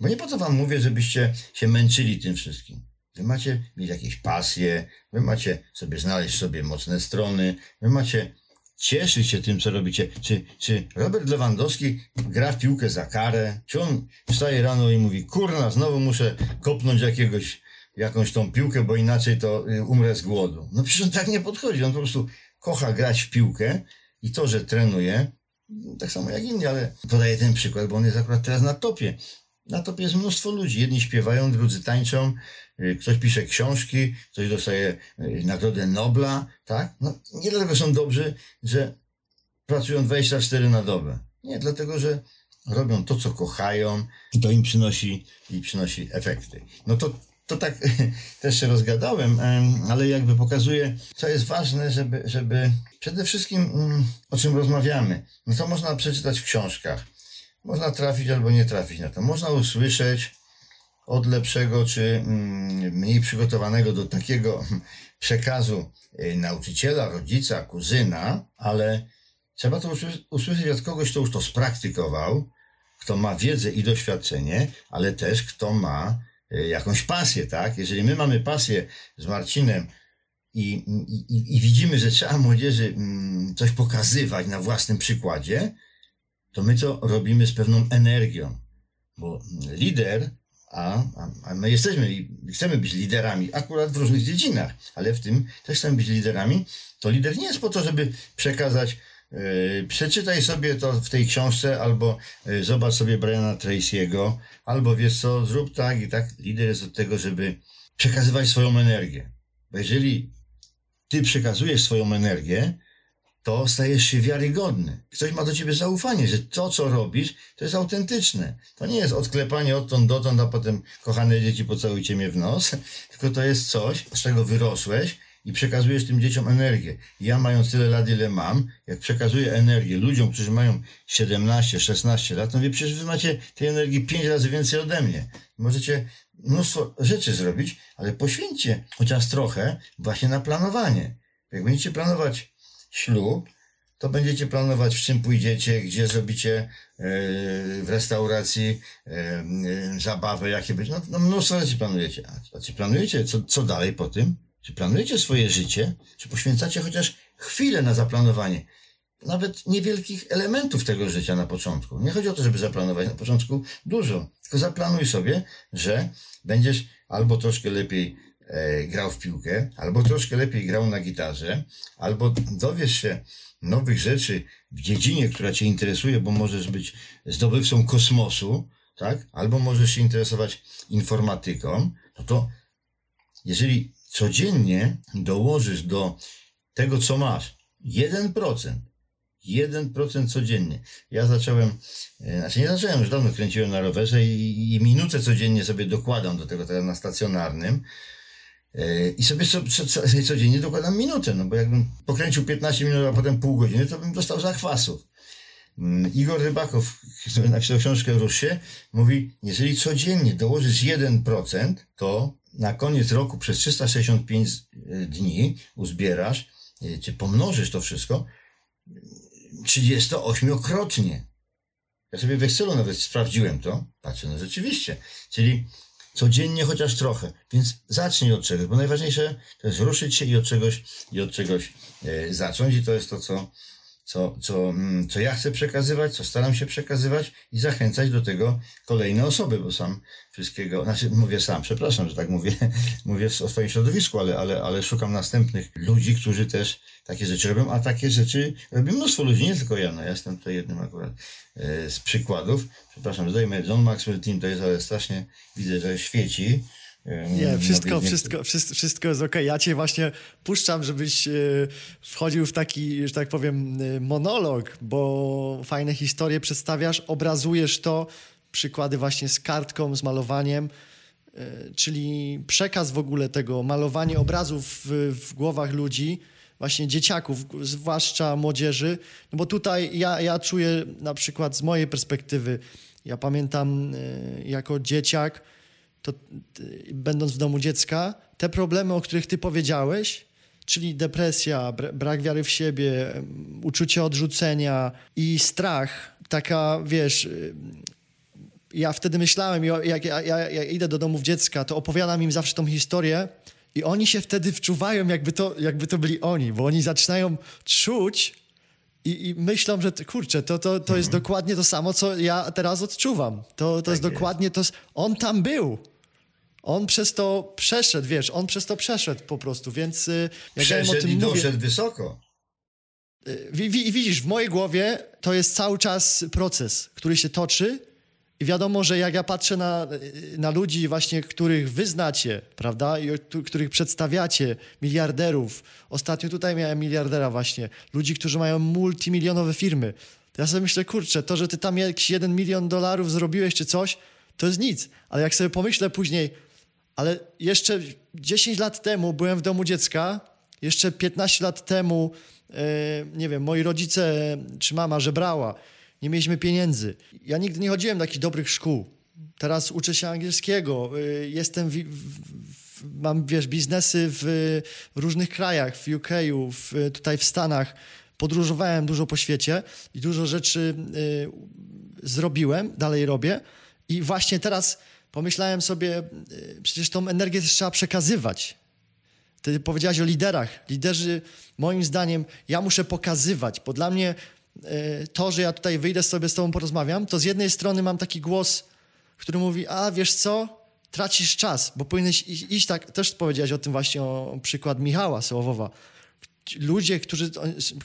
Bo nie po to wam mówię, żebyście się męczyli tym wszystkim. Wy macie mieć jakieś pasje, wy macie sobie znaleźć sobie mocne strony, wy macie cieszyć się tym, co robicie. Czy, czy Robert Lewandowski gra w piłkę za karę? Czy on wstaje rano i mówi, kurna, znowu muszę kopnąć jakiegoś jakąś tą piłkę, bo inaczej to y, umrę z głodu. No przecież on tak nie podchodzi. On po prostu kocha grać w piłkę i to, że trenuje, tak samo jak inni, ale podaję ten przykład, bo on jest akurat teraz na topie. Na topie jest mnóstwo ludzi. Jedni śpiewają, drudzy tańczą, y, ktoś pisze książki, ktoś dostaje y, Nagrodę Nobla, tak? No, nie dlatego są dobrzy, że pracują 24 na dobę. Nie, dlatego, że robią to, co kochają i to im przynosi, i przynosi efekty. No to to tak też się rozgadałem, ale jakby pokazuje, co jest ważne, żeby, żeby przede wszystkim mm, o czym rozmawiamy. No to można przeczytać w książkach. Można trafić albo nie trafić na to. Można usłyszeć od lepszego czy mm, mniej przygotowanego do takiego przekazu y, nauczyciela, rodzica, kuzyna, ale trzeba to usłyszeć od kogoś, kto już to spraktykował, kto ma wiedzę i doświadczenie, ale też kto ma jakąś pasję, tak? Jeżeli my mamy pasję z Marcinem i, i, i widzimy, że trzeba młodzieży mm, coś pokazywać na własnym przykładzie, to my to robimy z pewną energią. Bo lider, a, a my jesteśmy i chcemy być liderami, akurat w różnych dziedzinach, ale w tym też chcemy być liderami, to lider nie jest po to, żeby przekazać przeczytaj sobie to w tej książce, albo yy, zobacz sobie Briana Tracy'ego, albo wiesz co, zrób tak i tak. Lider jest od tego, żeby przekazywać swoją energię. Bo jeżeli ty przekazujesz swoją energię, to stajesz się wiarygodny. Ktoś ma do ciebie zaufanie, że to, co robisz, to jest autentyczne. To nie jest odklepanie odtąd dotąd, a potem kochane dzieci pocałujcie mnie w nos, tylko to jest coś, z czego wyrosłeś i przekazujesz tym dzieciom energię. Ja mając tyle lat, ile mam, jak przekazuję energię ludziom, którzy mają 17, 16 lat, no wie, przecież wy macie tej energii 5 razy więcej ode mnie. Możecie mnóstwo rzeczy zrobić, ale poświęćcie chociaż trochę właśnie na planowanie. Jak będziecie planować ślub, to będziecie planować, w czym pójdziecie, gdzie zrobicie e, w restauracji e, zabawę, jakie będzie. No, no mnóstwo rzeczy planujecie. A, czy planujecie, co, co dalej po tym? Czy planujecie swoje życie? Czy poświęcacie chociaż chwilę na zaplanowanie? Nawet niewielkich elementów tego życia na początku. Nie chodzi o to, żeby zaplanować na początku dużo, tylko zaplanuj sobie, że będziesz albo troszkę lepiej e, grał w piłkę, albo troszkę lepiej grał na gitarze, albo dowiesz się nowych rzeczy w dziedzinie, która Cię interesuje, bo możesz być zdobywcą kosmosu, tak? Albo możesz się interesować informatyką, no to jeżeli codziennie dołożysz do tego, co masz, 1%, 1% codziennie. Ja zacząłem, e, znaczy nie zacząłem, już dawno kręciłem na rowerze i, i minutę codziennie sobie dokładam do tego teraz na stacjonarnym. E, I sobie co, co, co, codziennie dokładam minutę, no bo jakbym pokręcił 15 minut, a potem pół godziny, to bym dostał zachwasów. Mm, Igor Rybakow, który napisał książkę Rusz się, mówi, jeżeli codziennie dołożysz 1%, to na koniec roku przez 365 e, dni uzbierasz, e, czy pomnożysz to wszystko 38-krotnie. Ja sobie w Excelu nawet sprawdziłem to. Patrzę, no rzeczywiście. Czyli codziennie chociaż trochę. Więc zacznij od czegoś, bo najważniejsze to jest ruszyć się i od czegoś, i od czegoś e, zacząć. I to jest to, co, co, co, mm, co ja chcę przekazywać, co staram się przekazywać i zachęcać do tego kolejne osoby, bo sam wszystkiego, znaczy mówię sam, przepraszam, że tak mówię, mówię o swoim środowisku, ale, ale, ale szukam następnych ludzi, którzy też takie rzeczy robią, a takie rzeczy robi mnóstwo ludzi, nie tylko ja, no ja jestem tutaj jednym akurat e, z przykładów. Przepraszam, zdajemy John Maxwell Team to jest, ale strasznie widzę, że świeci. Nie, wszystko, wszystko, wszystko, wszystko jest ok. Ja cię właśnie puszczam, żebyś e, wchodził w taki, że tak powiem, e, monolog, bo fajne historie przedstawiasz, obrazujesz to, przykłady właśnie z kartką, z malowaniem, e, czyli przekaz w ogóle tego, malowanie obrazów w, w głowach ludzi, właśnie dzieciaków, zwłaszcza młodzieży, no bo tutaj ja, ja czuję na przykład z mojej perspektywy, ja pamiętam jako dzieciak, to będąc w domu dziecka, te problemy, o których ty powiedziałeś, czyli depresja, brak wiary w siebie, uczucie odrzucenia i strach, taka, wiesz, y, ja wtedy myślałem, jak ja, ja, ja idę do domów dziecka, to opowiadam im zawsze tą historię i oni się wtedy wczuwają, jakby to, jakby to byli oni, bo oni zaczynają czuć i, i myślą, że kurczę, to, to, to jest mhm. dokładnie to samo, co ja teraz odczuwam. To, to tak jest dokładnie to. On tam był. On przez to przeszedł, wiesz, on przez to przeszedł po prostu, więc y, jak przeszedł ja o tym i mówię, doszedł wysoko. I y, widzisz, w mojej głowie to jest cały czas proces, który się toczy i wiadomo, że jak ja patrzę na, y, na ludzi właśnie, których wyznacie, prawda, i których przedstawiacie, miliarderów. Ostatnio tutaj miałem miliardera właśnie, ludzi, którzy mają multimilionowe firmy. To ja sobie myślę, kurczę, to, że ty tam jakiś jeden milion dolarów zrobiłeś czy coś, to jest nic. Ale jak sobie pomyślę później, ale jeszcze 10 lat temu byłem w domu dziecka, jeszcze 15 lat temu, e, nie wiem, moi rodzice czy mama żebrała, nie mieliśmy pieniędzy. Ja nigdy nie chodziłem do takich dobrych szkół. Teraz uczę się angielskiego, e, jestem, w, w, mam, wiesz, biznesy w, różnych krajach, w UK, w, tutaj w Stanach. Podróżowałem dużo po świecie i dużo rzeczy y, zrobiłem, dalej robię. I właśnie teraz pomyślałem sobie, y, przecież tą energię też trzeba przekazywać. Ty powiedziałaś o liderach. Liderzy, moim zdaniem, ja muszę pokazywać, bo dla mnie y, to, że ja tutaj wyjdę sobie z tobą porozmawiam, to z jednej strony mam taki głos, który mówi, a wiesz co, tracisz czas, bo powinieneś iść, iść tak, też powiedziałeś o tym właśnie, o przykład Michała Sołowowa. Ludzie, którzy,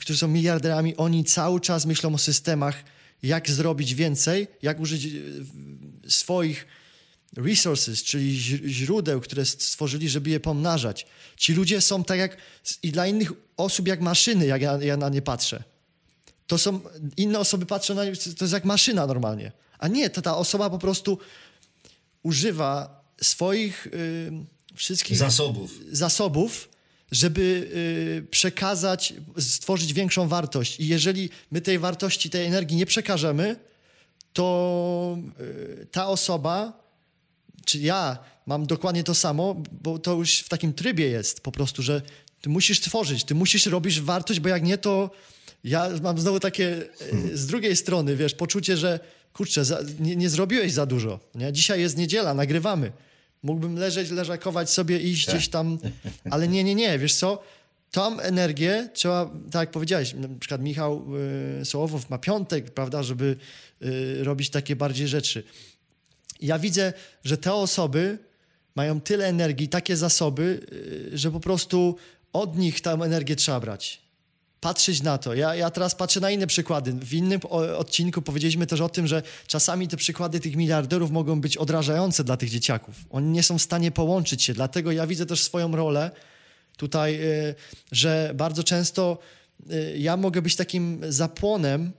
którzy są miliarderami, oni cały czas myślą o systemach, jak zrobić więcej, jak użyć y, swoich resources, czyli źródeł, które stworzyli, żeby je pomnażać. Ci ludzie są tak jak i dla innych osób jak maszyny, jak ja, ja na nie patrzę. To są, inne osoby patrzą na nie, to jest jak maszyna normalnie. A nie, to ta osoba po prostu używa swoich y, wszystkich zasobów. zasobów, żeby y, przekazać, stworzyć większą wartość. I jeżeli my tej wartości, tej energii nie przekażemy, to y, ta osoba czy ja mam dokładnie to samo, bo to już w takim trybie jest po prostu, że ty musisz tworzyć, ty musisz robić wartość, bo jak nie, to ja mam znowu takie e, z drugiej strony, wiesz, poczucie, że kurczę, za, nie, nie, zrobiłeś za dużo. Nie? Dzisiaj jest niedziela, nagrywamy. Mógłbym leżeć, leżakować sobie, iść gdzieś tam, ale nie, nie, nie, wiesz co? Tam energię trzeba, tak jak powiedziałeś, na przykład Michał y, Sołowow ma piątek, prawda, żeby y, robić takie bardziej rzeczy ja widzę, że te osoby mają tyle energii, takie zasoby, y, że po prostu od nich tę energię trzeba brać. Patrzeć na to. Ja, ja teraz patrzę na inne przykłady. W innym odcinku powiedzieliśmy też o tym, że czasami te przykłady tych miliarderów mogą być odrażające dla tych dzieciaków. Oni nie są w stanie połączyć się. Dlatego ja widzę też swoją rolę tutaj, y, że bardzo często y, ja mogę być takim zapłonem,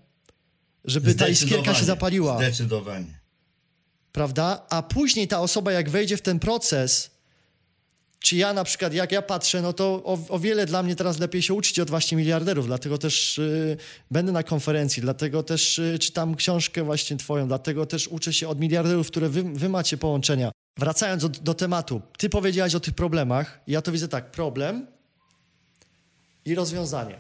żeby ta iskierka się zapaliła. Zdecydowanie prawda? A później ta osoba, jak wejdzie w ten proces, czy ja na przykład, jak ja patrzę, no to o, o wiele dla mnie teraz lepiej się uczyć od właśnie miliarderów, dlatego też y, będę na konferencji, dlatego też y, czytam książkę właśnie twoją, dlatego też uczę się od miliarderów, które wy, wy macie połączenia. Wracając do, do tematu, ty powiedziałaś o tych problemach, ja to widzę tak, problem i rozwiązanie.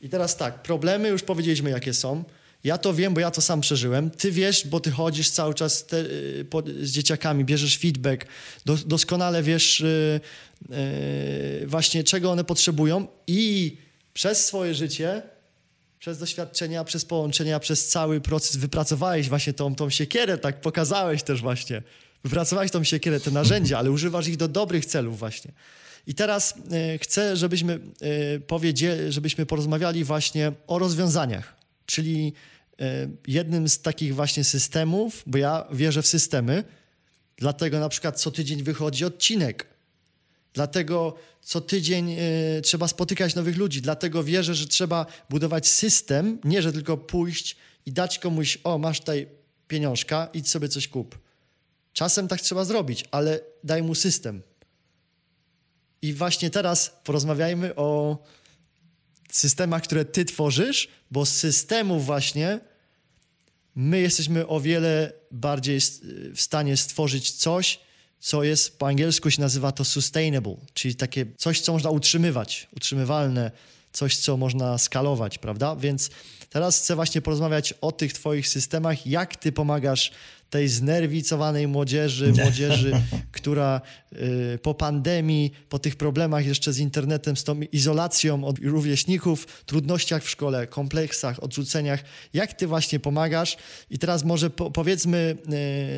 I teraz tak, problemy już powiedzieliśmy jakie są, ja to wiem, bo ja to sam przeżyłem. Ty wiesz, bo ty chodzisz cały czas te, y, po, z dzieciakami, bierzesz feedback, do, doskonale wiesz yy, yy, właśnie czego one potrzebują i przez swoje życie, przez doświadczenia, przez połączenia, przez cały proces wypracowałeś właśnie tą, tą siekierę, tak pokazałeś też właśnie. Wypracowałeś tą siekierę, te narzędzia, ale używasz ich do dobrych celów właśnie. I teraz y, chcę, żebyśmy y, żebyśmy porozmawiali właśnie o rozwiązaniach, czyli E, jednym z takich właśnie systemów, bo ja wierzę w systemy, dlatego na przykład co tydzień wychodzi odcinek. Dlatego co tydzień y, trzeba spotykać nowych ludzi. Dlatego wierzę, że trzeba budować system, nie że tylko pójść i dać komuś, o masz tutaj pieniążka, idź sobie coś kup. Czasem tak trzeba zrobić, ale daj mu system. I właśnie teraz porozmawiajmy o systemach, które ty tworzysz, bo z systemów właśnie my jesteśmy o wiele bardziej w stanie stworzyć coś, co jest po angielsku się nazywa to sustainable, czyli takie coś, co można utrzymywać, utrzymywalne, coś, co można skalować, prawda? Więc teraz chcę właśnie porozmawiać o tych Twoich systemach, jak Ty pomagasz tej znerwicowanej młodzieży, młodzieży, która y, po pandemii, po tych problemach jeszcze z internetem, z tą izolacją od rówieśników, trudnościach w szkole, kompleksach, odrzuceniach, jak ty właśnie pomagasz? I teraz może po, powiedzmy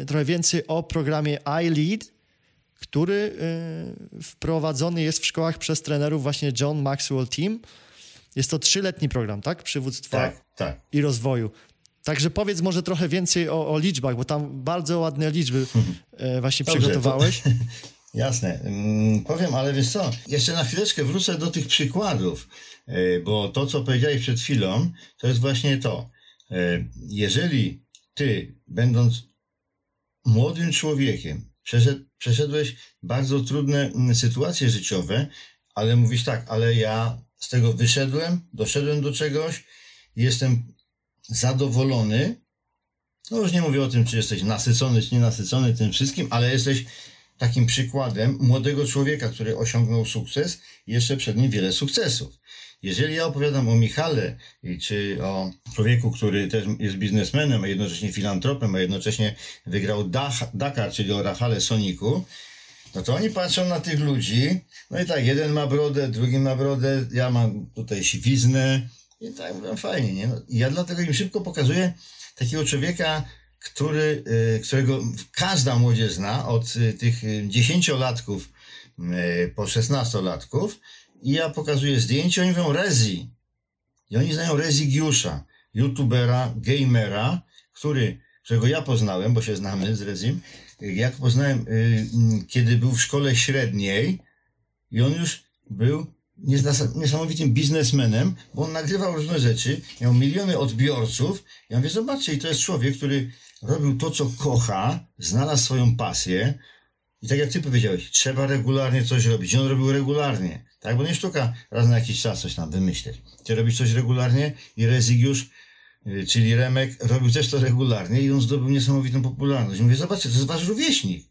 y, trochę więcej o programie iLead, który y, wprowadzony jest w szkołach przez trenerów właśnie John Maxwell Team. Jest to trzyletni program, tak? Przywództwa tak, tak. i rozwoju. Także powiedz może trochę więcej o, o liczbach, bo tam bardzo ładne liczby e, właśnie Dobrze, przygotowałeś. To, jasne. Mm, powiem, ale wiesz co, jeszcze na chwileczkę wrócę do tych przykładów, e, bo to, co powiedziałeś przed chwilą, to jest właśnie to. E, jeżeli ty, będąc młodym człowiekiem, przeszed, przeszedłeś bardzo trudne mm, sytuacje życiowe, ale mówisz tak, ale ja z tego wyszedłem, doszedłem do czegoś, jestem zadowolony. No już nie mówię o tym, czy jesteś nasycony, czy nienasycony tym wszystkim, ale jesteś takim przykładem młodego człowieka, który osiągnął sukces i jeszcze przed nim wiele sukcesów. jeżeli ja opowiadam o Michale, czy o człowieku, który też jest biznesmenem, a jednocześnie filantropem, a jednocześnie wygrał Dakar, czyli o Rafale Soniku, no to oni patrzą na tych ludzi, no i tak, jeden ma brodę, drugi ma brodę, ja mam tutaj siwiznę i tak mówią, fajnie, nie? No, ja dlatego im szybko pokazuję takiego człowieka, który, y, którego każda młodzież zna, od y, tych dziesięciolatków y, po szesnastolatków i ja pokazuję zdjęcie, oni mówią Rezi. I oni znają Rezigiusza, youtubera, gamera, który, którego ja poznałem, bo się znamy z Rezim, jak poznałem, kiedy był w szkole średniej i on już był niesamowitym biznesmenem, bo on nagrywał różne rzeczy, miał miliony odbiorców. Ja mówię, zobaczcie, i to jest człowiek, który robił to, co kocha, znalazł swoją pasję. I tak jak ty powiedziałeś, trzeba regularnie coś robić. I on robił regularnie, tak? Bo nie sztuka raz na jakiś czas coś tam wymyśleć. Ty robisz coś regularnie i Rezygiusz, y, czyli Remek, robił też to regularnie i on zdobył niesamowitą popularność. I mówię, zobaczcie, to jest wasz rówieśnik.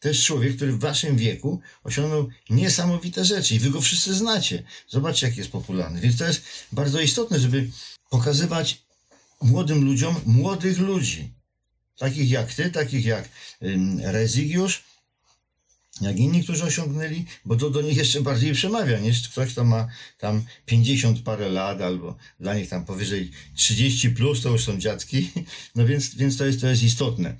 To jest człowiek, który w waszym wieku osiągnął niesamowite rzeczy i wy go wszyscy znacie. Zobaczcie, jak jest popularny. Więc to jest bardzo istotne, żeby pokazywać młodym ludziom młodych ludzi. Takich jak ty, takich jak Rezygiusz, jak inni, którzy osiągnęli, bo to do nich jeszcze bardziej przemawia niż ktoś, kto ma tam 50 parę lat, albo dla nich tam powyżej 30 plus, to już są dziadki, no więc, więc to, jest, to jest istotne.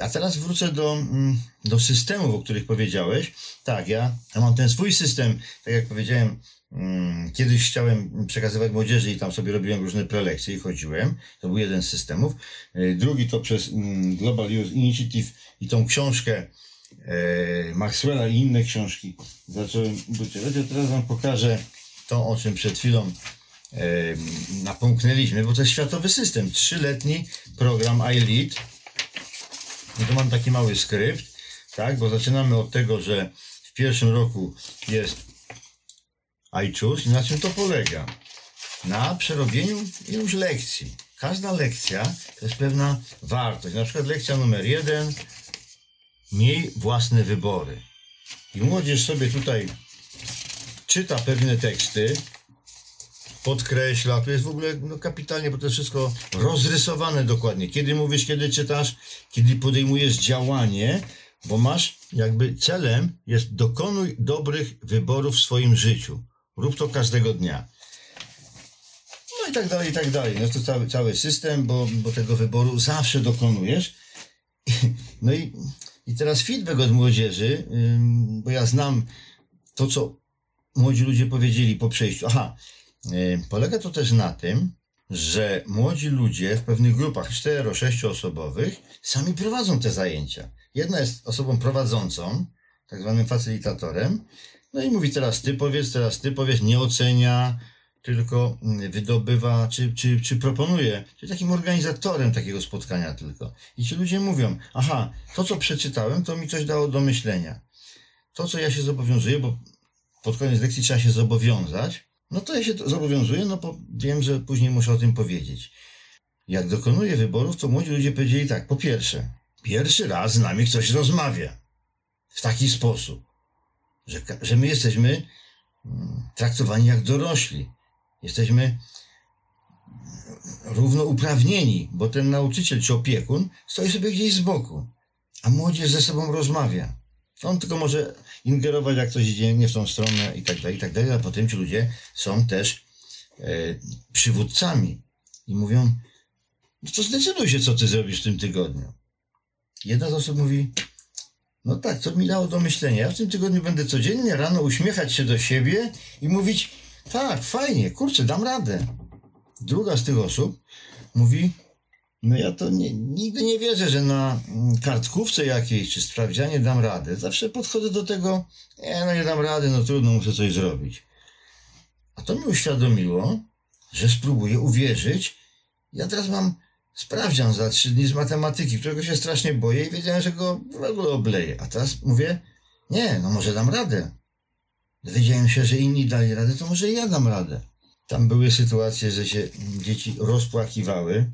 A teraz wrócę do, mm, do systemów, o których powiedziałeś. Tak, ja, ja mam ten swój system, tak jak powiedziałem, mm, Kiedyś chciałem przekazywać młodzieży i tam sobie robiłem różne prelekcje i chodziłem. To był jeden z systemów. Drugi to przez mm, Global Youth Initiative i tą książkę Maxwella i inne książki zacząłem budować. Ja teraz wam pokażę to, o czym przed chwilą e, napomknęliśmy, bo to jest światowy system. Trzyletni program iLead. No to mam taki mały skrypt, tak, bo zaczynamy od tego, że w pierwszym roku jest iChoose i na czym to polega? Na przerobieniu iluś lekcji. Każda lekcja to jest pewna wartość. Na przykład lekcja numer jeden miej własne wybory. I młodzież sobie tutaj czyta pewne teksty, podkreśla, to jest w ogóle no, kapitalnie, bo to jest wszystko rozrysowane dokładnie. Kiedy mówisz, kiedy czytasz, kiedy podejmujesz działanie, bo masz jakby celem jest dokonuj dobrych wyborów w swoim życiu. Rób to każdego dnia. No i tak dalej, i tak dalej. No to cały, cały system, bo, bo tego wyboru zawsze dokonujesz. No i i teraz feedback od młodzieży, bo ja znam to, co młodzi ludzie powiedzieli po przejściu. Aha, polega to też na tym, że młodzi ludzie w pewnych grupach 4-6 osobowych sami prowadzą te zajęcia. Jedna jest osobą prowadzącą, tak zwanym facylitatorem, no i mówi teraz ty powiedz, teraz ty powiedz, nie ocenia, tylko mm, wydobywa, czy, czy, czy proponuje, czy takim organizatorem takiego spotkania tylko. I ci ludzie mówią, aha, to co przeczytałem, to mi coś dało do myślenia. To, co ja się zobowiązuję, bo pod koniec lekcji trzeba się zobowiązać, no to ja się zobowiązuję, no bo wiem, że później muszę o tym powiedzieć. Jak dokonuję wyborów, to młodzi ludzie powiedzieli tak, po pierwsze, pierwszy raz z nami ktoś rozmawia w taki sposób, że, że my jesteśmy mm, traktowani jak dorośli Jesteśmy równouprawnieni, bo ten nauczyciel czy opiekun stoi sobie gdzieś z boku, a młodzież ze sobą rozmawia. On tylko może ingerować, jak coś idzie nie w tą stronę i tak dalej, i tak dalej, a potem ci ludzie są też e, przywódcami i mówią, no to zdecyduj się, co ty zrobisz w tym tygodniu. Jedna z osób mówi, no tak, to mi dało do myślenia. Ja w tym tygodniu będę codziennie rano uśmiechać się do siebie i mówić, tak, fajnie, kurczę, dam radę. Druga z tych osób mówi, no ja to nie, nigdy nie wierzę, że na mm, kartkówce jakiejś czy sprawdzianie dam radę. Zawsze podchodzę do tego, nie, no nie dam rady, no trudno, muszę coś zrobić. A to mi uświadomiło, że spróbuję uwierzyć. Ja teraz mam sprawdzian za trzy dni z matematyki, którego się strasznie boję i wiedziałem, że go w ogóle obleję. A teraz mówię, nie, no może dam radę dowiedziałem się, że inni dali radę, to może ja dam radę. Tam były sytuacje, że się dzieci rozpłakiwały.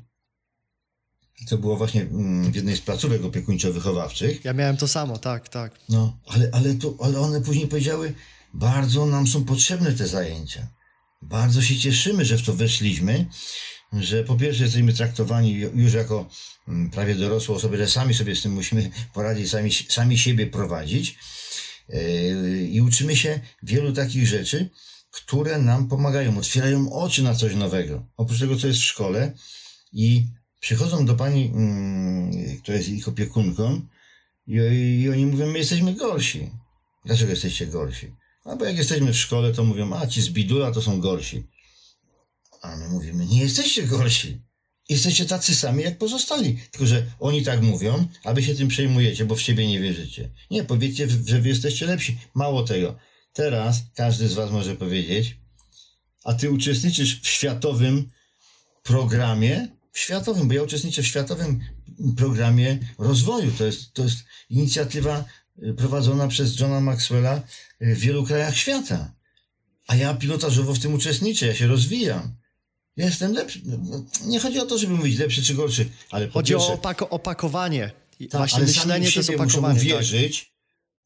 To było właśnie mm, w jednej z placówek opiekuńczo-wychowawczych. Ja miałem to samo, tak, tak. No, ale, ale, to, ale one później powiedziały, bardzo nam są potrzebne te zajęcia. bardzo się cieszymy, że w to weszliśmy, że po pierwsze jesteśmy traktowani już jako mm, prawie dorosłe osoby, że sami sobie z tym musimy poradzić, sami, sami siebie prowadzić i uczymy się wielu takich rzeczy, które nam pomagają, otwierają oczy na coś nowego. Oprócz tego, co jest w szkole i przychodzą do pani, mm, która jest ich opiekunką i, i oni mówią, my jesteśmy gorsi. Dlaczego jesteście gorsi? No bo jak jesteśmy w szkole, to mówią, a ci z bidula to są gorsi. A my mówimy, nie jesteście gorsi. Jesteście tacy sami jak pozostali. Tylko, że oni tak mówią, a wy się tym przejmujecie, bo w siebie nie wierzycie. Nie, powiedzcie, że wy jesteście lepsi. Mało tego. Teraz każdy z was może powiedzieć, a ty uczestniczysz w światowym programie, w światowym, bo ja uczestniczę w światowym programie rozwoju. To jest, to jest inicjatywa y, prowadzona przez Johna Maxwella y, w wielu krajach świata. A ja pilotażowo w tym uczestniczę, ja się rozwijam. Jestem lepszy. No, no, nie chodzi o to, żeby mówić lepszy czy gorszy, ale Chodzi pierwsze, o opako- opakowanie. tak, właśnie ale myślenie sami w siebie muszą opakowanie. Tak. wierzyć,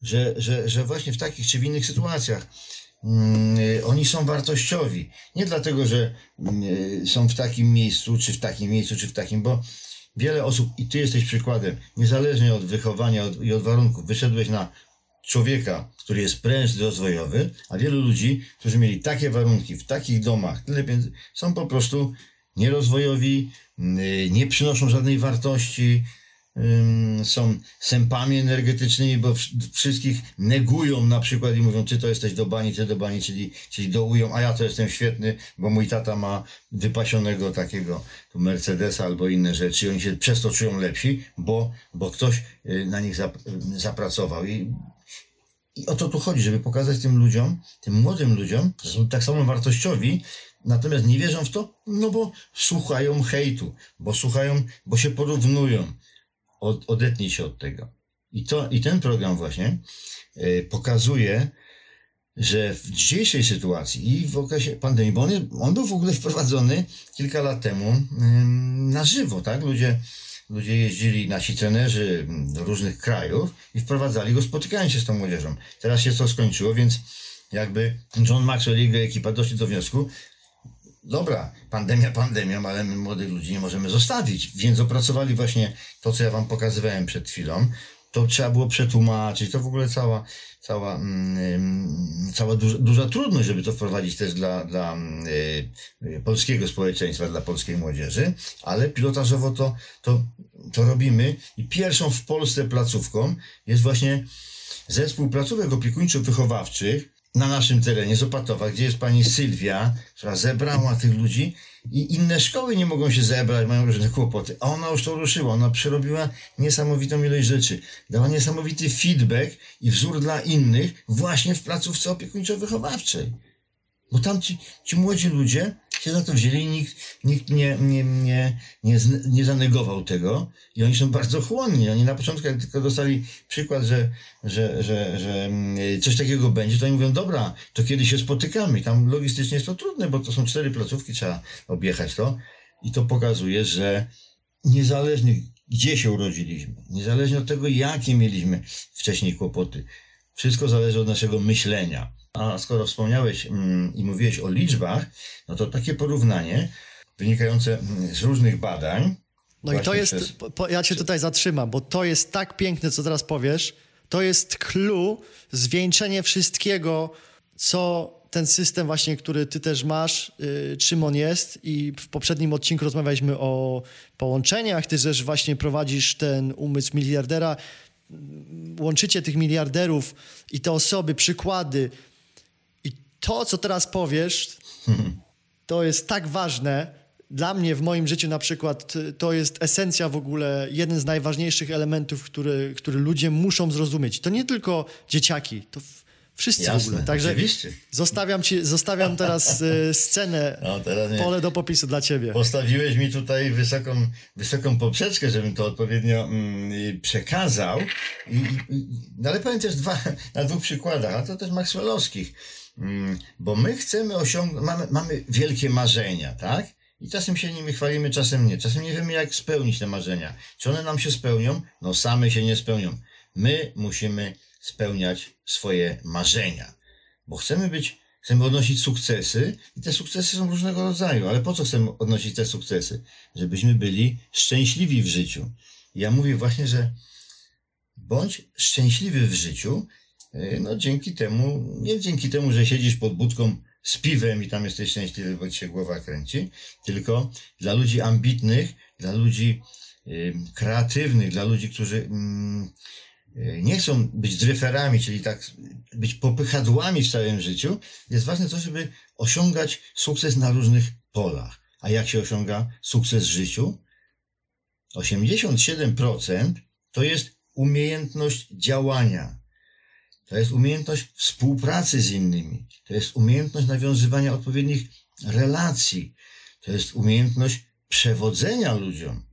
że, że, że właśnie w takich czy w innych sytuacjach mm, y, oni są wartościowi. Nie dlatego, że mm, y, są w takim miejscu, czy w takim miejscu, czy w takim, bo wiele osób, i ty jesteś przykładem, niezależnie od wychowania od, i od warunków, wyszedłeś na człowieka, który jest prężny rozwojowy, a wielu ludzi, którzy mieli takie warunki, w takich domach, tyle pieniędzy, są po prostu nierozwojowi, y, nie przynoszą żadnej wartości, są sępami energetycznymi, bo wsz- wszystkich negują na przykład i mówią, ty to jesteś do bani, ty do bani, czyli, czyli dołują, a ja to jestem świetny, bo mój tata ma wypasionego takiego tu Mercedesa albo inne rzeczy i oni się przez to czują lepsi, bo, bo ktoś y, na nich zap, zapracował. I, I o to tu chodzi, żeby pokazać tym ludziom, tym młodym ludziom, że są tak samo wartościowi, natomiast nie wierzą w to, no bo słuchają hejtu, bo słuchają, bo się porównują od, odetnij się od tego. I, to, I ten program właśnie y, pokazuje, że w dzisiejszej sytuacji i w okresie pandemii, bo on, on był w ogóle wprowadzony kilka lat temu ym, na żywo, tak? Ludzie, ludzie jeździli, nasi trenerzy mm, do różnych krajów i wprowadzali go, spotykając się z tą młodzieżą. Teraz się to skończyło, więc jakby John Maxwell i jego ekipa doszli do wniosku, dobra, pandemia pandemią, ale my młodych ludzi nie możemy zostawić, więc opracowali właśnie to, co ja wam pokazywałem przed chwilą. To trzeba było przetłumaczyć, to w ogóle cała, cała, mm, cała duża, duża trudność, żeby to wprowadzić też dla, dla mm, y, polskiego społeczeństwa, dla polskiej młodzieży, ale pilotażowo to, to, to robimy. I pierwszą w Polsce placówką jest właśnie zespół placówek opiekuńczo-wychowawczych na naszym terenie z Opatowa, gdzie jest pani Sylwia, która zebrała tych ludzi i inne szkoły nie mogą się zebrać, mają różne kłopoty. A ona już to ruszyła, ona przerobiła niesamowitą ilość rzeczy. Dała niesamowity feedback i wzór dla innych właśnie w placówce opiekuńczo-wychowawczej. Bo tam ci, ci młodzi ludzie się za to wzięli i nikt, nikt nie, nie, nie, nie, nie zanegował tego i oni są bardzo chłonni. Oni na początku, jak tylko dostali przykład, że, że, że, że mm, coś takiego będzie, to oni mówią, dobra, to kiedy się spotykamy. Tam logistycznie jest to trudne, bo to są cztery placówki, trzeba objechać to. I to pokazuje, że niezależnie gdzie się urodziliśmy, niezależnie od tego, jakie mieliśmy wcześniej kłopoty, wszystko zależy od naszego myślenia. A skoro wspomniałeś mm, i mówiłeś o liczbach, no to takie porównanie wynikające mm, z różnych badań. No i to jest, przez- po, ja cię tutaj zatrzymam, bo to jest tak piękne, co teraz powiesz. To jest clue, zwieńczenie wszystkiego, co ten system właśnie, który ty też masz, y, czym on jest i w poprzednim odcinku rozmawialiśmy o połączeniach, ty też właśnie prowadzisz ten umysł miliardera, łączycie tych miliarderów i te osoby, przykłady to, co teraz powiesz, to jest tak ważne. Dla mnie w moim życiu na przykład y, to jest esencja w ogóle, jeden z najważniejszych elementów, który, który ludzie muszą zrozumieć. To nie tylko dzieciaki, to w- wszyscy w Jasne, ogóle. Także oczywiście. zostawiam, ci, zostawiam teraz y, scenę, No, teraz pole do popisu dla ciebie. Postawiłeś mi tutaj wysoką, wysoką poprzeczkę, żebym to odpowiednio mm, przekazał. I, i, no ale powiem też dwa, na dwóch przykładach, a to też Maxwellowskich. Mm, bo my chcemy osiągnąć, mamy, mamy wielkie marzenia, tak? I czasem się nimi chwalimy, czasem nie. Czasem nie wiemy, jak spełnić te marzenia. Czy one nam się spełnią? No same się nie spełnią. My musimy spełniać swoje marzenia. Bo chcemy być Chcemy odnosić sukcesy i te sukcesy są różnego rodzaju. Ale po co chcemy odnosić te sukcesy? Żebyśmy byli szczęśliwi w życiu. Ja mówię właśnie, że bądź szczęśliwy w życiu, no dzięki temu, nie dzięki temu, że siedzisz pod budką z piwem i tam jesteś szczęśliwy, bo ci się głowa kręci, tylko dla ludzi ambitnych, dla ludzi kreatywnych, dla ludzi, którzy mm, y, nie chcą być dryferami, czyli tak być popychadłami w całym życiu, jest ważne to, żeby osiągać sukces na różnych polach. A jak się osiąga sukces w życiu? 87% to jest umiejętność działania. To jest umiejętność współpracy z innymi. To jest umiejętność nawiązywania odpowiednich relacji. To jest umiejętność przewodzenia ludziom.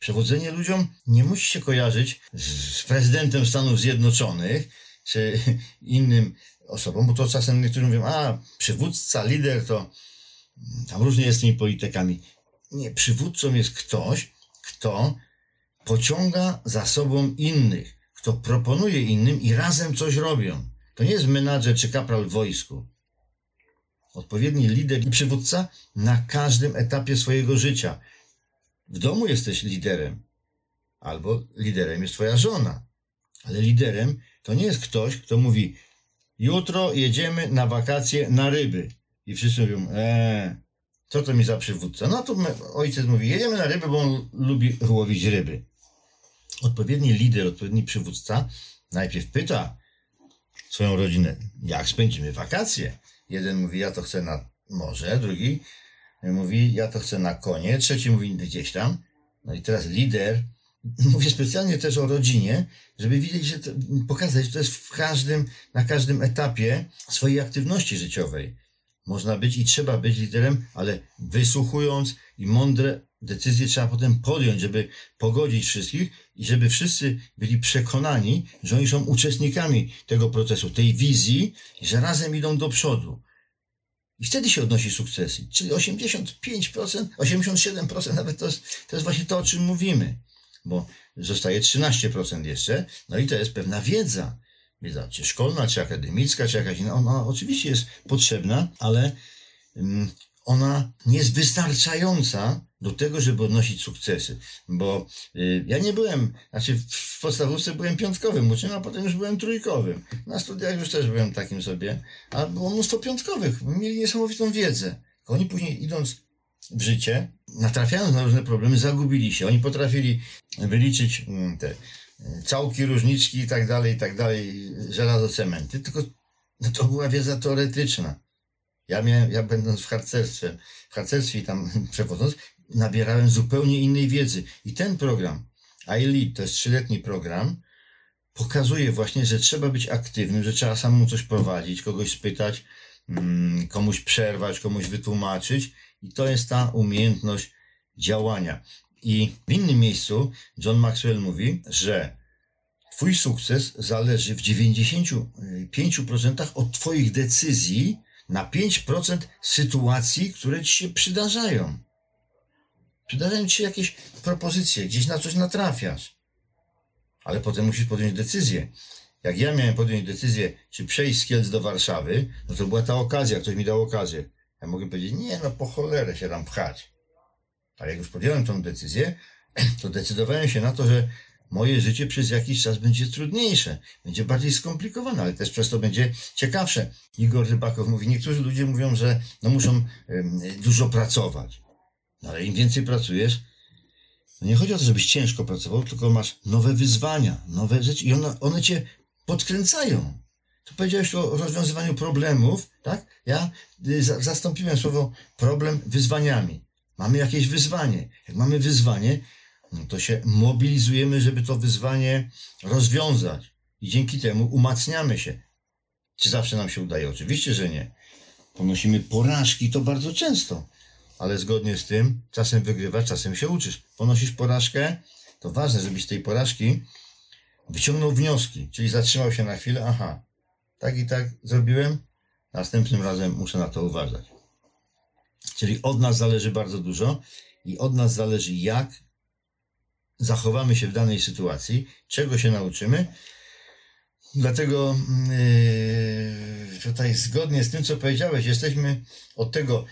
Przewodzenie ludziom nie musi się kojarzyć z prezydentem Stanów Zjednoczonych czy innym osobom, bo to czasem niektórzy mówią, a przywódca, lider to tam różnie jest z tymi politykami. Nie, przywódcą jest ktoś, kto pociąga za sobą innych, kto proponuje innym i razem coś robią. To nie jest menadżer czy kapral w wojsku. Odpowiedni lider i przywódca na każdym etapie swojego życia. W domu jesteś liderem, albo liderem jest twoja żona. Ale liderem to nie jest ktoś, kto mówi: Jutro jedziemy na wakacje na ryby. I wszyscy mówią: Eee, co to mi za przywódca? No to ojciec mówi: Jedziemy na ryby, bo on lubi łowić ryby odpowiedni lider, odpowiedni przywódca najpierw pyta swoją rodzinę, jak spędzimy wakacje. Jeden mówi, ja to chcę na morze, drugi mówi, ja to chcę na konie, trzeci mówi gdzieś tam. No i teraz lider, mówię specjalnie też o rodzinie, żeby widzieć, że to, pokazać, że to jest w każdym, na każdym etapie swojej aktywności życiowej. Można być i trzeba być liderem, ale wysłuchując i mądre decyzje trzeba potem podjąć, żeby pogodzić wszystkich i żeby wszyscy byli przekonani, że oni są uczestnikami tego procesu, tej wizji, że razem idą do przodu. I wtedy się odnosi sukcesy. Czyli 85%, 87% nawet to jest, to jest właśnie to, o czym mówimy. Bo zostaje 13% jeszcze, no i to jest pewna wiedza. Wiedza czy szkolna, czy akademicka, czy jakaś inna. Ona oczywiście jest potrzebna, ale mm, ona nie jest wystarczająca do tego, żeby odnosić sukcesy. Bo y, ja nie byłem, znaczy w podstawówce byłem piątkowym uczniem, a potem już byłem trójkowym. Na studiach już też byłem takim sobie, a było mnóstwo piątkowych. Mieli niesamowitą wiedzę. Oni później idąc w życie, natrafiając na różne problemy, zagubili się. Oni potrafili wyliczyć mm, te y, całki, różniczki i tak dalej, i tak dalej, żelazo, cementy, tylko no to była wiedza teoretyczna. Ja miałem, ja będąc w harcerstwie, w harcerstwie tam przewodząc, nabierałem zupełnie innej wiedzy. I ten program, iLead, to jest trzyletni program, pokazuje właśnie, że trzeba być aktywnym, że trzeba samemu coś prowadzić, kogoś spytać, mm, komuś przerwać, komuś wytłumaczyć. I to jest ta umiejętność działania. I w innym miejscu John Maxwell mówi, że Twój sukces zależy w 95% od Twoich decyzji na 5% sytuacji, które Ci się przydarzają. Przydarzają ci się jakieś propozycje, gdzieś na coś natrafiasz. Ale potem musisz podjąć decyzję. Jak ja miałem podjąć decyzję, czy przejść z Kielc do Warszawy, no to była ta okazja, ktoś mi dał okazję. Ja mogę powiedzieć, nie, no po cholerę się tam pchać. Ale jak już podjąłem tą decyzję, to decydowałem się na to, że moje życie przez jakiś czas będzie trudniejsze, będzie bardziej skomplikowane, ale też przez to będzie ciekawsze. Igor Rybakow mówi, niektórzy ludzie mówią, że no muszą dużo pracować. No ale im więcej pracujesz, to nie chodzi o to, żebyś ciężko pracował, tylko masz nowe wyzwania, nowe rzeczy i one, one cię podkręcają. Tu powiedziałeś o rozwiązywaniu problemów, tak? Ja y, zastąpiłem słowo problem wyzwaniami. Mamy jakieś wyzwanie. Jak mamy wyzwanie, no to się mobilizujemy, żeby to wyzwanie rozwiązać. I dzięki temu umacniamy się. Czy zawsze nam się udaje? Oczywiście, że nie. Ponosimy porażki to bardzo często ale zgodnie z tym czasem wygrywasz, czasem się uczysz. Ponosisz porażkę, to ważne, żebyś z tej porażki wyciągnął wnioski, czyli zatrzymał się na chwilę, aha, tak i tak zrobiłem, następnym razem muszę na to uważać. Czyli od nas zależy bardzo dużo i od nas zależy, jak zachowamy się w danej sytuacji, czego się nauczymy. Dlatego yy, tutaj zgodnie z tym, co powiedziałeś, jesteśmy od tego,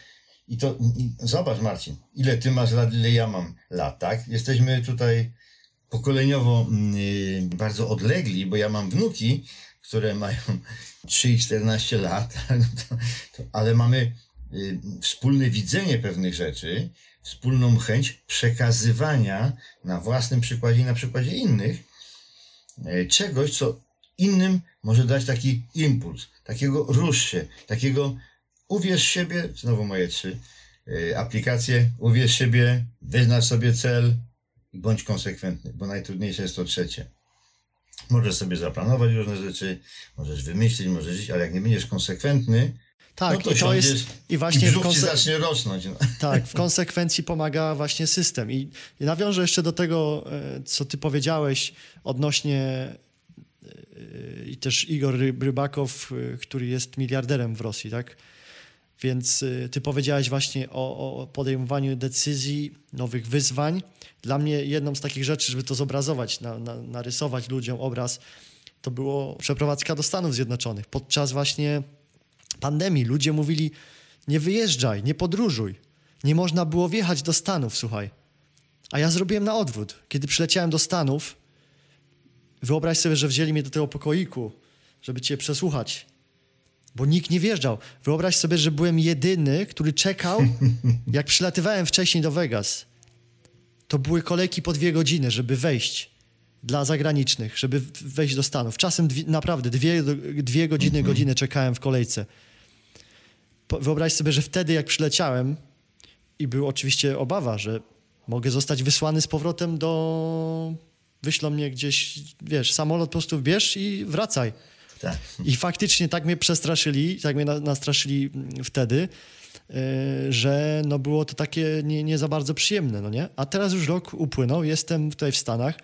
i to i zobacz Marcin, ile ty masz lat, ile ja mam lat, tak? Jesteśmy tutaj pokoleniowo yy, bardzo odlegli, bo ja mam wnuki, które mają 3 i 14 lat, to, to, ale mamy yy, wspólne widzenie pewnych rzeczy, wspólną chęć przekazywania na własnym przykładzie i na przykładzie innych yy, czegoś, co innym może dać taki impuls, takiego rusz się, takiego uwierz siebie, znowu moje trzy y, aplikacje, uwierz siebie, wyznacz sobie cel i bądź konsekwentny, bo najtrudniejsze jest to trzecie. Możesz sobie zaplanować różne rzeczy, możesz wymyślić, możesz żyć, ale jak nie będziesz konsekwentny, tak, no to, i to jest i właśnie i w konse... zacznie rosnąć. No. Tak, w konsekwencji pomaga właśnie system. I, I nawiążę jeszcze do tego, e, co ty powiedziałeś odnośnie i też Igor Rybakow, który jest miliarderem w Rosji, tak? Więc y, ty powiedziałeś właśnie o, o, podejmowaniu decyzji, nowych wyzwań. Dla mnie jedną z takich rzeczy, żeby to zobrazować, na, na, narysować ludziom obraz, to było przeprowadzka do Stanów Zjednoczonych. Podczas właśnie pandemii ludzie mówili, nie wyjeżdżaj, nie podróżuj. Nie można było wjechać do Stanów, słuchaj. A ja zrobiłem na odwrót. Kiedy przyleciałem do Stanów, Wyobraź sobie, że wzięli mnie do tego pokoiku, żeby cię przesłuchać, bo nikt nie wjeżdżał. Wyobraź sobie, że byłem jedyny, który czekał, jak przylatywałem wcześniej do Vegas. To były kolejki po dwie godziny, żeby wejść dla zagranicznych, żeby wejść do Stanów. Czasem dwie, naprawdę dwie, dwie godziny, mhm. godziny czekałem w kolejce. Wyobraź sobie, że wtedy jak przyleciałem i był oczywiście obawa, że mogę zostać wysłany z powrotem do wyślą mnie gdzieś, wiesz, samolot po prostu bierz i wracaj. Tak. I faktycznie tak mnie przestraszyli, tak mnie nastraszyli wtedy, e, że no było to takie nie, nie za bardzo przyjemne, no nie? A teraz już rok upłynął, jestem tutaj w Stanach,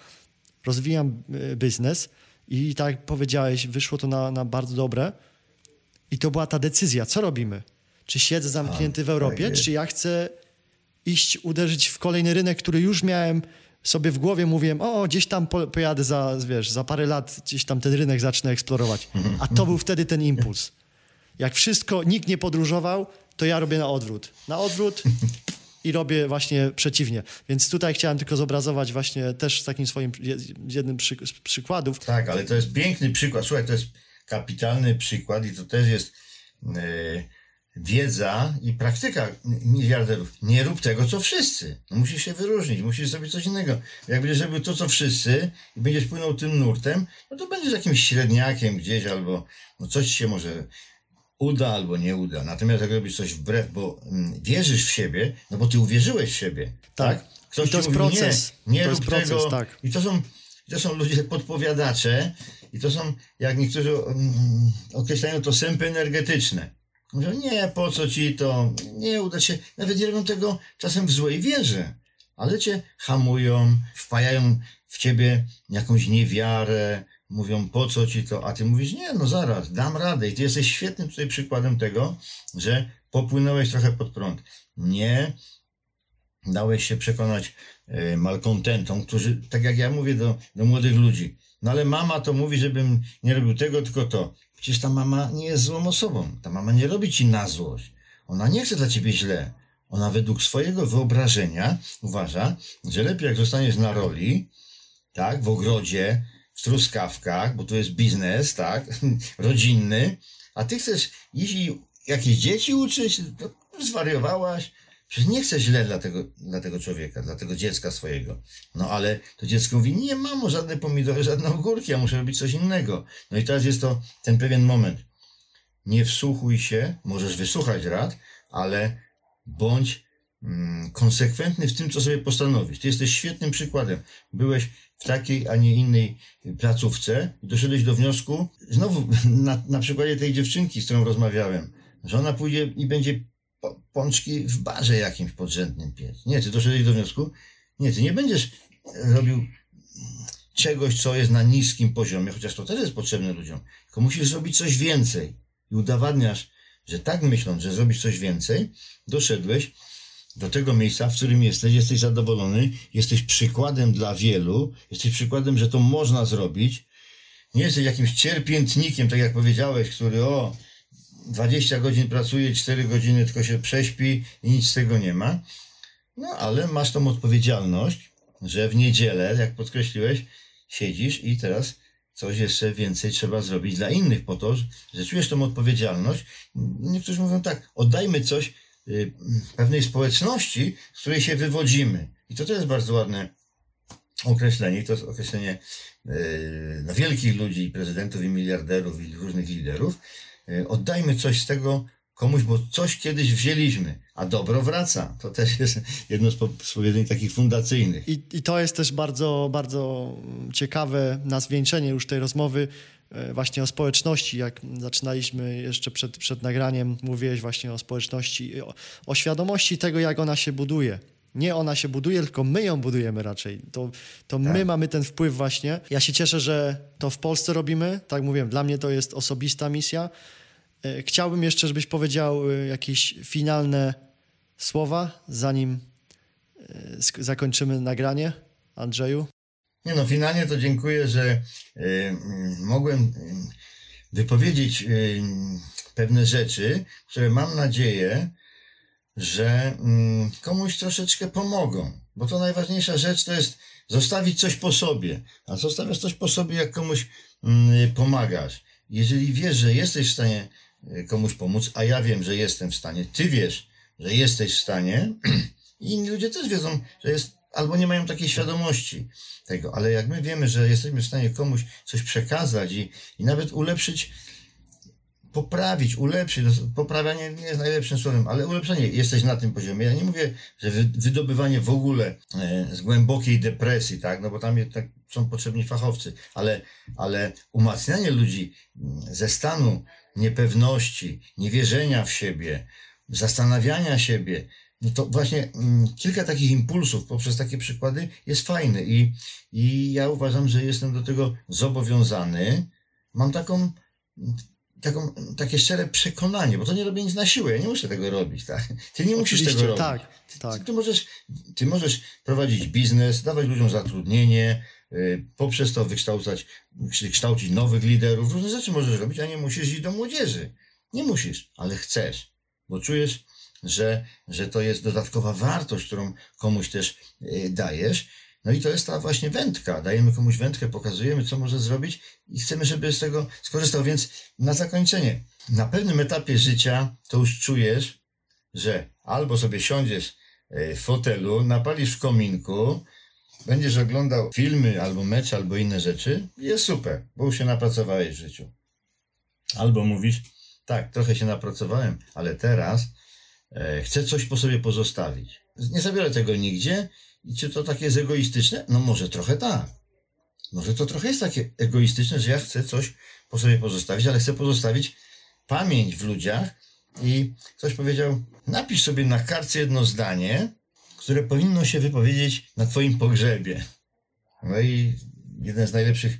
rozwijam e, biznes i tak jak powiedziałeś, wyszło to na, na bardzo dobre i to była ta decyzja, co robimy? Czy siedzę zamknięty w Europie, tak czy ja chcę iść, uderzyć w kolejny rynek, który już miałem sobie w głowie mówiłem, o, gdzieś tam pojadę za, wiesz, za parę lat, gdzieś tam ten rynek zacznę eksplorować. A to był wtedy ten impuls. Jak wszystko, nikt nie podróżował, to ja robię na odwrót. Na odwrót i robię właśnie przeciwnie. Więc tutaj chciałem tylko zobrazować właśnie też z takim swoim, jednym przy, z przykładów. Tak, ale to jest piękny przykład. Słuchaj, to jest kapitalny przykład i to też jest... Yy wiedza i praktyka miliarderów. Nie rób tego, co wszyscy. No musisz się wyróżnić, musisz zrobić coś innego. Jak będziesz robił to, co wszyscy i będziesz płynął tym nurtem, no to będziesz jakimś średniakiem gdzieś albo no coś się może uda albo nie uda. Natomiast jak robisz coś wbrew, bo mm, wierzysz w siebie, no bo ty uwierzyłeś w siebie. Tak. tak? Ktoś I to jest mówi, proces. Nie, nie to rób proces, tego. Tak. I to są, to są ludzie podpowiadacze i to są, jak niektórzy um, określają to sępy energetyczne. Mówią, nie, po co ci to, nie uda się. Nawet nie robią tego czasem w złej wierze, ale cię hamują, wpajają w ciebie jakąś niewiarę, mówią, po co ci to, a ty mówisz, nie, no zaraz, dam radę. I ty jesteś świetnym tutaj przykładem tego, że popłynąłeś trochę pod prąd. Nie dałeś się przekonać y, malkontentom, którzy, tak jak ja mówię do, do młodych ludzi, no ale mama to mówi, żebym nie robił tego, tylko to. Przecież ta mama nie jest złą osobą. Ta mama nie robi ci na złość. Ona nie chce dla ciebie źle. Ona według swojego wyobrażenia uważa, że lepiej jak zostaniesz na roli, tak, w ogrodzie, w truskawkach, bo to jest biznes, tak, rodzinny, a ty chcesz iść i jakieś dzieci uczyć, to zwariowałaś, Przecież nie chcę źle dla tego, dla tego człowieka, dla tego dziecka swojego. No ale to dziecko mówi, nie mamo, żadne pomidory, żadne ogórki, ja muszę robić coś innego. No i teraz jest to ten pewien moment. Nie wsłuchuj się, możesz wysłuchać rad, ale bądź mm, konsekwentny w tym, co sobie postanowisz. Ty jesteś świetnym przykładem. Byłeś w takiej, a nie innej placówce i doszedłeś do wniosku, znowu na, na przykładzie tej dziewczynki, z którą rozmawiałem, że ona pójdzie i będzie pączki w barze jakimś podrzędnym piec. Nie, ty doszedłeś do wniosku, nie, ty nie będziesz robił czegoś, co jest na niskim poziomie, chociaż to też jest potrzebne ludziom, tylko musisz zrobić coś więcej i udowadniasz, że tak myśląc, że zrobisz coś więcej, doszedłeś do tego miejsca, w którym jesteś, jesteś zadowolony, jesteś przykładem dla wielu, jesteś przykładem, że to można zrobić nie jesteś jakimś cierpiętnikiem, tak jak powiedziałeś, który o 20 godzin pracuje, 4 godziny tylko się prześpi i nic z tego nie ma. No ale masz tą odpowiedzialność, że w niedzielę, jak podkreśliłeś, siedzisz i teraz coś jeszcze więcej trzeba zrobić dla innych po to, że czujesz tą odpowiedzialność. Niektórzy mówią tak, oddajmy coś y, pewnej społeczności, z której się wywodzimy. I to to jest bardzo ładne określenie. To jest określenie y, na wielkich ludzi, prezydentów i miliarderów i różnych liderów. Y, oddajmy coś z tego komuś, bo coś kiedyś wzięliśmy, a dobro wraca. To też jest jedno z powiedzeń takich fundacyjnych. I, I to jest też bardzo, bardzo ciekawe na zwieńczenie już tej rozmowy e, właśnie o społeczności, jak zaczynaliśmy jeszcze przed, przed nagraniem, mówiłeś właśnie o społeczności, o, o świadomości tego, jak ona się buduje. Nie ona się buduje, tylko my ją budujemy raczej. To, to tak. my mamy ten wpływ właśnie. Ja się cieszę, że to w Polsce robimy. Tak mówiłem, dla mnie to jest osobista misja. E, chciałbym jeszcze, żebyś powiedział e, jakieś finalne słowa, zanim e, zakończymy nagranie. Andrzeju? Nie no, finalnie to dziękuję, że y, mogłem wypowiedzieć y, pewne rzeczy, które mam nadzieję, że y, komuś troszeczkę pomogą. Bo to najważniejsza rzecz to jest zostawić coś po sobie. A zostawiasz coś po sobie, jak komuś mm, pomagasz. Jeżeli wiesz, że jesteś w stanie Y, komuś pomóc, a ja wiem, że jestem w stanie, ty wiesz, że jesteś w stanie i inni ludzie też wiedzą, że jest, albo nie mają takiej świadomości tego, ale jak my wiemy, że jesteśmy w stanie komuś coś przekazać i, i nawet ulepszyć, poprawić, ulepszyć, poprawianie nie jest najlepszym słowem, ale ulepszenie, jesteś na tym poziomie. Ja nie mówię, że wydobywanie w ogóle e, z głębokiej depresji, tak, no bo tam tak, są potrzebni fachowcy, ale, ale umacnianie ludzi mm, ze stanu niepewności, niewierzenia w siebie, zastanawiania siebie, no to właśnie mm, kilka takich impulsów poprzez takie przykłady jest fajny i, i ja uważam, że jestem do tego zobowiązany. Mam taką, taką, takie szczere przekonanie, bo to nie robię nic na siłę, ja nie muszę tego robić, tak? Ty nie musisz tego robić. Tak, tak. Ty, ty, możesz, ty możesz prowadzić biznes, dawać ludziom zatrudnienie, Y, poprzez to wykształcać, kształcić nowych liderów. Różne rzeczy możesz robić, a nie musisz iść do młodzieży. Nie musisz, ale chcesz, bo czujesz, że, że to jest dodatkowa wartość, którą komuś też y, dajesz. No i to jest ta właśnie wędka. Dajemy komuś wędkę, pokazujemy, co może zrobić i chcemy, żeby z tego skorzystał. Więc na zakończenie, na pewnym etapie życia to już czujesz, że albo sobie siądziesz y, w fotelu, napalisz w kominku, będziesz oglądał filmy albo mecz, albo inne rzeczy, jest super, bo już się napracowałeś w życiu. Albo mówisz, tak, trochę się napracowałem, ale teraz e, chcę coś po sobie pozostawić. Nie zabiorę tego nigdzie i czy to takie jest egoistyczne? No może trochę tak. Może to trochę jest takie egoistyczne, że ja chcę coś po sobie pozostawić, ale chcę pozostawić pamięć w ludziach i ktoś powiedział, napisz sobie na karcie jedno zdanie, które powinno się wypowiedzieć na Twoim pogrzebie. No i jeden z najlepszych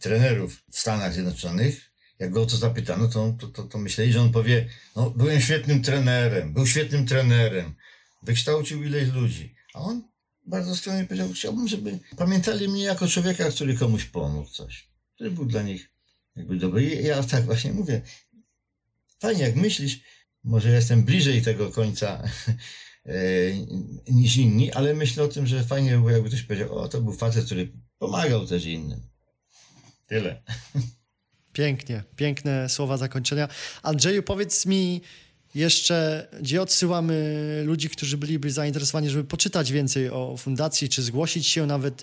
trenerów w Stanach Zjednoczonych, jak go o to zapytano, to, to, to, to myśleli, że on powie, no byłem świetnym trenerem, był świetnym trenerem, wykształcił ileś ludzi. A on bardzo skromnie powiedział, chciałbym, żeby pamiętali mnie jako człowieka, który komuś pomógł coś, który był dla nich jakby dobry. I ja tak właśnie mówię, fajnie jak myślisz, może jestem bliżej tego końca E, niż inni, ale myślę o tym, że fajnie było, jakby ktoś powiedział, o, to był facet, który pomagał też innym. Tyle. Pięknie, piękne słowa zakończenia. Andrzeju, powiedz mi jeszcze, gdzie odsyłamy ludzi, którzy byliby zainteresowani, żeby poczytać więcej o fundacji, czy zgłosić się nawet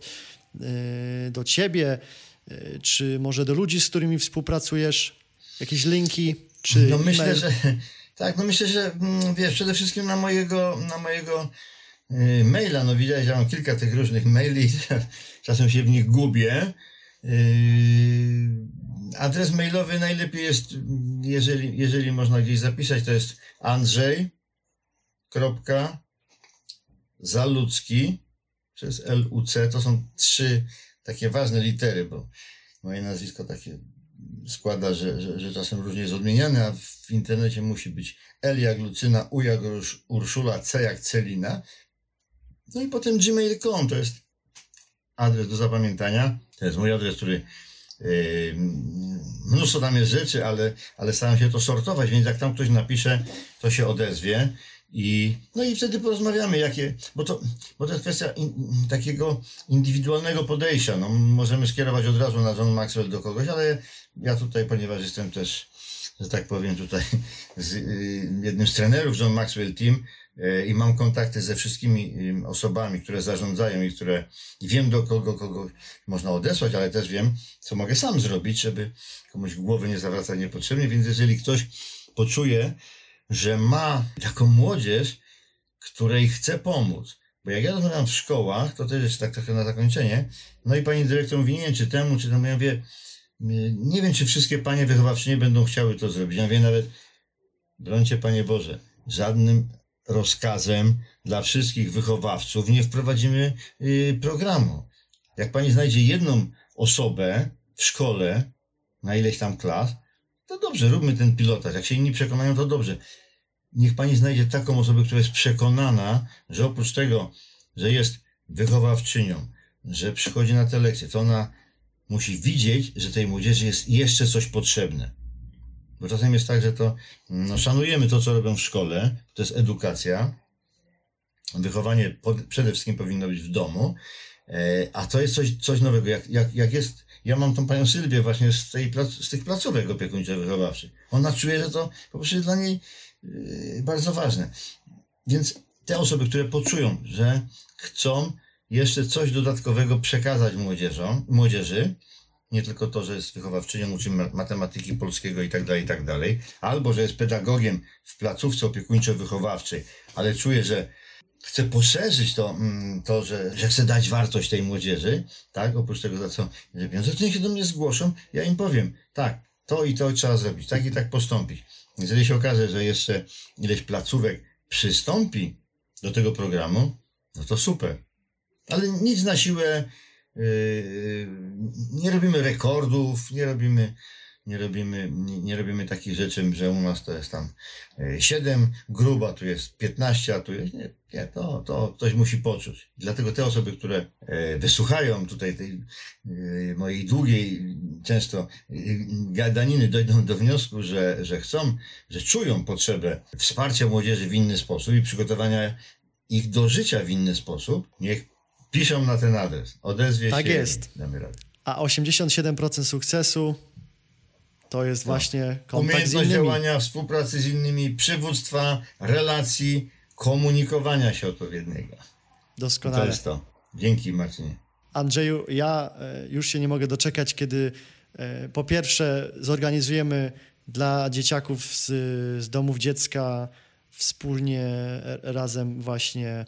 e, do ciebie, e, czy może do ludzi, z którymi współpracujesz? Jakieś linki? Czy no myślę, że tak, no myślę, że mm, wiesz, przede wszystkim na mojego, na mojego y, maila, no widać, że mam kilka tych różnych maili, czasem się w nich gubię. Adres mailowy najlepiej jest, jeżeli, jeżeli można gdzieś zapisać, to jest Andrzej. Kropka, przez LUC. To są trzy takie ważne litery, bo moje nazwisko takie składa, że, że, że czasem różnie jest odmieniane, a w internecie musi być L jak Lucyna, U jak Urszula, C jak Celina. No i potem gmail.com to jest adres do zapamiętania. To jest mój adres, który mnóstwo tam jest rzeczy, ale, ale staram się to sortować, więc jak tam ktoś napisze, to się odezwie. I, no i wtedy porozmawiamy, jakie, bo to, bo to jest kwestia in, takiego indywidualnego podejścia. No, możemy skierować od razu na John Maxwell do kogoś, ale ja tutaj, ponieważ jestem też, że tak powiem, tutaj z, y, jednym z trenerów John Maxwell Team i mam kontakty ze wszystkimi osobami, które zarządzają i które i wiem do kogo, kogo można odesłać, ale też wiem, co mogę sam zrobić, żeby komuś głowy nie zawracać niepotrzebnie, więc jeżeli ktoś poczuje, że ma taką młodzież, której chce pomóc. Bo jak ja rozmawiam w szkołach, to też jest tak trochę na zakończenie, no i pani dyrektor mówi, nie wiem, czy temu, czy temu, ja mówię, nie wiem, czy wszystkie panie wychowawczynie będą chciały to zrobić. Ja wiem nawet, brońcie Panie Boże, żadnym rozkazem dla wszystkich wychowawców nie wprowadzimy y, programu. Jak pani znajdzie jedną osobę w szkole na ileś tam klas, to dobrze, róbmy ten pilotaż. Jak się inni przekonają, to dobrze. Niech pani znajdzie taką osobę, która jest przekonana, że oprócz tego, że jest wychowawczynią, że przychodzi na te lekcje, to ona musi widzieć, że tej młodzieży jest jeszcze coś potrzebne. Bo czasem jest tak, że to no, szanujemy to, co robią w szkole, to jest edukacja. Wychowanie pod, przede wszystkim powinno być w domu, e, a to jest coś, coś nowego. Jak, jak, jak jest ja mam tą panią Sylwię właśnie z, tej, z tych placówek opiekuńczo-wychowawczych. Ona czuje, że to po prostu jest dla niej yy, bardzo ważne. Więc te osoby, które poczują, że chcą jeszcze coś dodatkowego przekazać młodzieżom, młodzieży, nie tylko to, że jest wychowawczynią, uczy matematyki polskiego i tak dalej, i tak dalej, albo że jest pedagogiem w placówce opiekuńczo-wychowawczej, ale czuje, że chcę poszerzyć to, mm, to że, że chcę dać wartość tej młodzieży, tak, oprócz tego, za co pieniądze, to niech się do mnie zgłoszą, ja im powiem, tak, to i to trzeba zrobić, tak i tak postąpić. Jeżeli się okaże, że jeszcze ileś placówek przystąpi do tego programu, no to super. Ale nic na siłę, nie robimy rekordów, nie robimy nie robimy, nie, robimy takich rzeczy, że u nas to jest tam 7 e, gruba, tu jest 15, a tu jest, nie, nie to, to ktoś musi poczuć. Dlatego te osoby, które wysłuchają tutaj tej mojej długiej, często gadaniny, dojdą do wniosku, że, że chcą, że czują potrzebę wsparcia młodzieży w inny sposób i przygotowania ich do życia w inny sposób, niech piszą na ten adres. Odezwie tak się. Tak jest. Damy radę. A 87% sukcesu to jest no. właśnie kontakt innymi. działania, współpracy z innymi, przywództwa, relacji, komunikowania się odpowiedniego. Doskonale. to jest to. Dzięki Marcinie. Andrzeju, ja e, już się nie mogę doczekać, kiedy e, po pierwsze zorganizujemy dla dzieciaków z, z domów dziecka wspólnie e, razem właśnie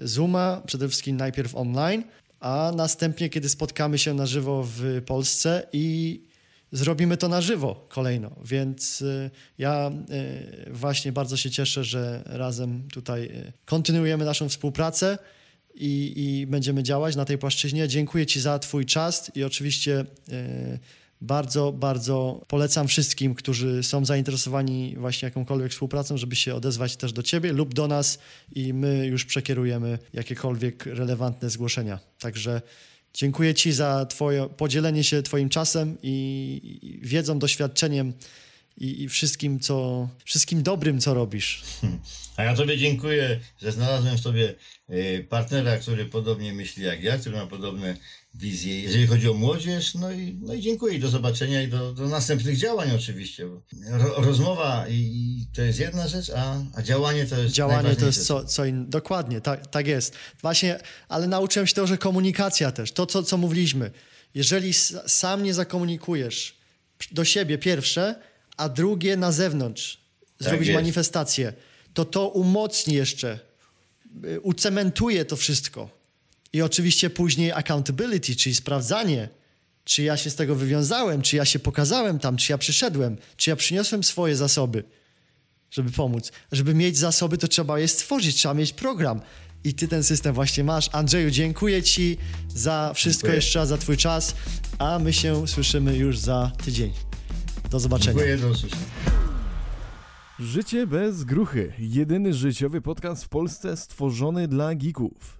Zooma, przede wszystkim najpierw online, a następnie, kiedy spotkamy się na żywo w Polsce i zrobimy to na żywo kolejno. Więc y, ja y, właśnie bardzo się cieszę, że razem tutaj y, kontynuujemy naszą współpracę i, i będziemy działać na tej płaszczyźnie. Dziękuję Ci za Twój czas i oczywiście bardzo, bardzo polecam wszystkim, którzy są zainteresowani właśnie jakąkolwiek współpracą, żeby się odezwać też do Ciebie lub do nas i my już przekierujemy jakiekolwiek relevantne zgłoszenia. Także Dziękuję Ci za twoje podzielenie się Twoim czasem i, wiedzą, doświadczeniem i, i, wszystkim, co, wszystkim dobrym, co robisz. A ja Tobie dziękuję, że znalazłem w Tobie y, partnera, który podobnie myśli jak ja, który ma podobne wizje, jeżeli chodzi o młodzież. No i, no i dziękuję i do zobaczenia i do, do następnych działań oczywiście. Ro, rozmowa i, i, to jest jedna rzecz, a, a działanie to jest Działanie to jest co, co innego. Dokładnie, tak, tak jest. Właśnie, ale nauczyłem się tego, że komunikacja też, to co, co mówiliśmy. Jeżeli sam nie zakomunikujesz do siebie pierwsze, a drugie na zewnątrz, tak zrobić jest. manifestację, to to umocni jeszcze, y, ucementuje to wszystko i oczywiście później accountability, czyli sprawdzanie, czy ja się z tego wywiązałem, czy ja się pokazałem tam, czy ja przyszedłem, czy ja przyniosłem swoje zasoby, żeby pomóc. Żeby mieć zasoby, to trzeba je stworzyć, trzeba mieć program. I ty ten system właśnie masz. Andrzeju, dziękuję ci za wszystko dziękuję. jeszcze raz, za twój czas, a my się słyszymy już za tydzień. Do zobaczenia. Dziękuję, do usłyszenia. Życie bez gruchy. Jedyny życiowy podcast w Polsce stworzony dla geeków.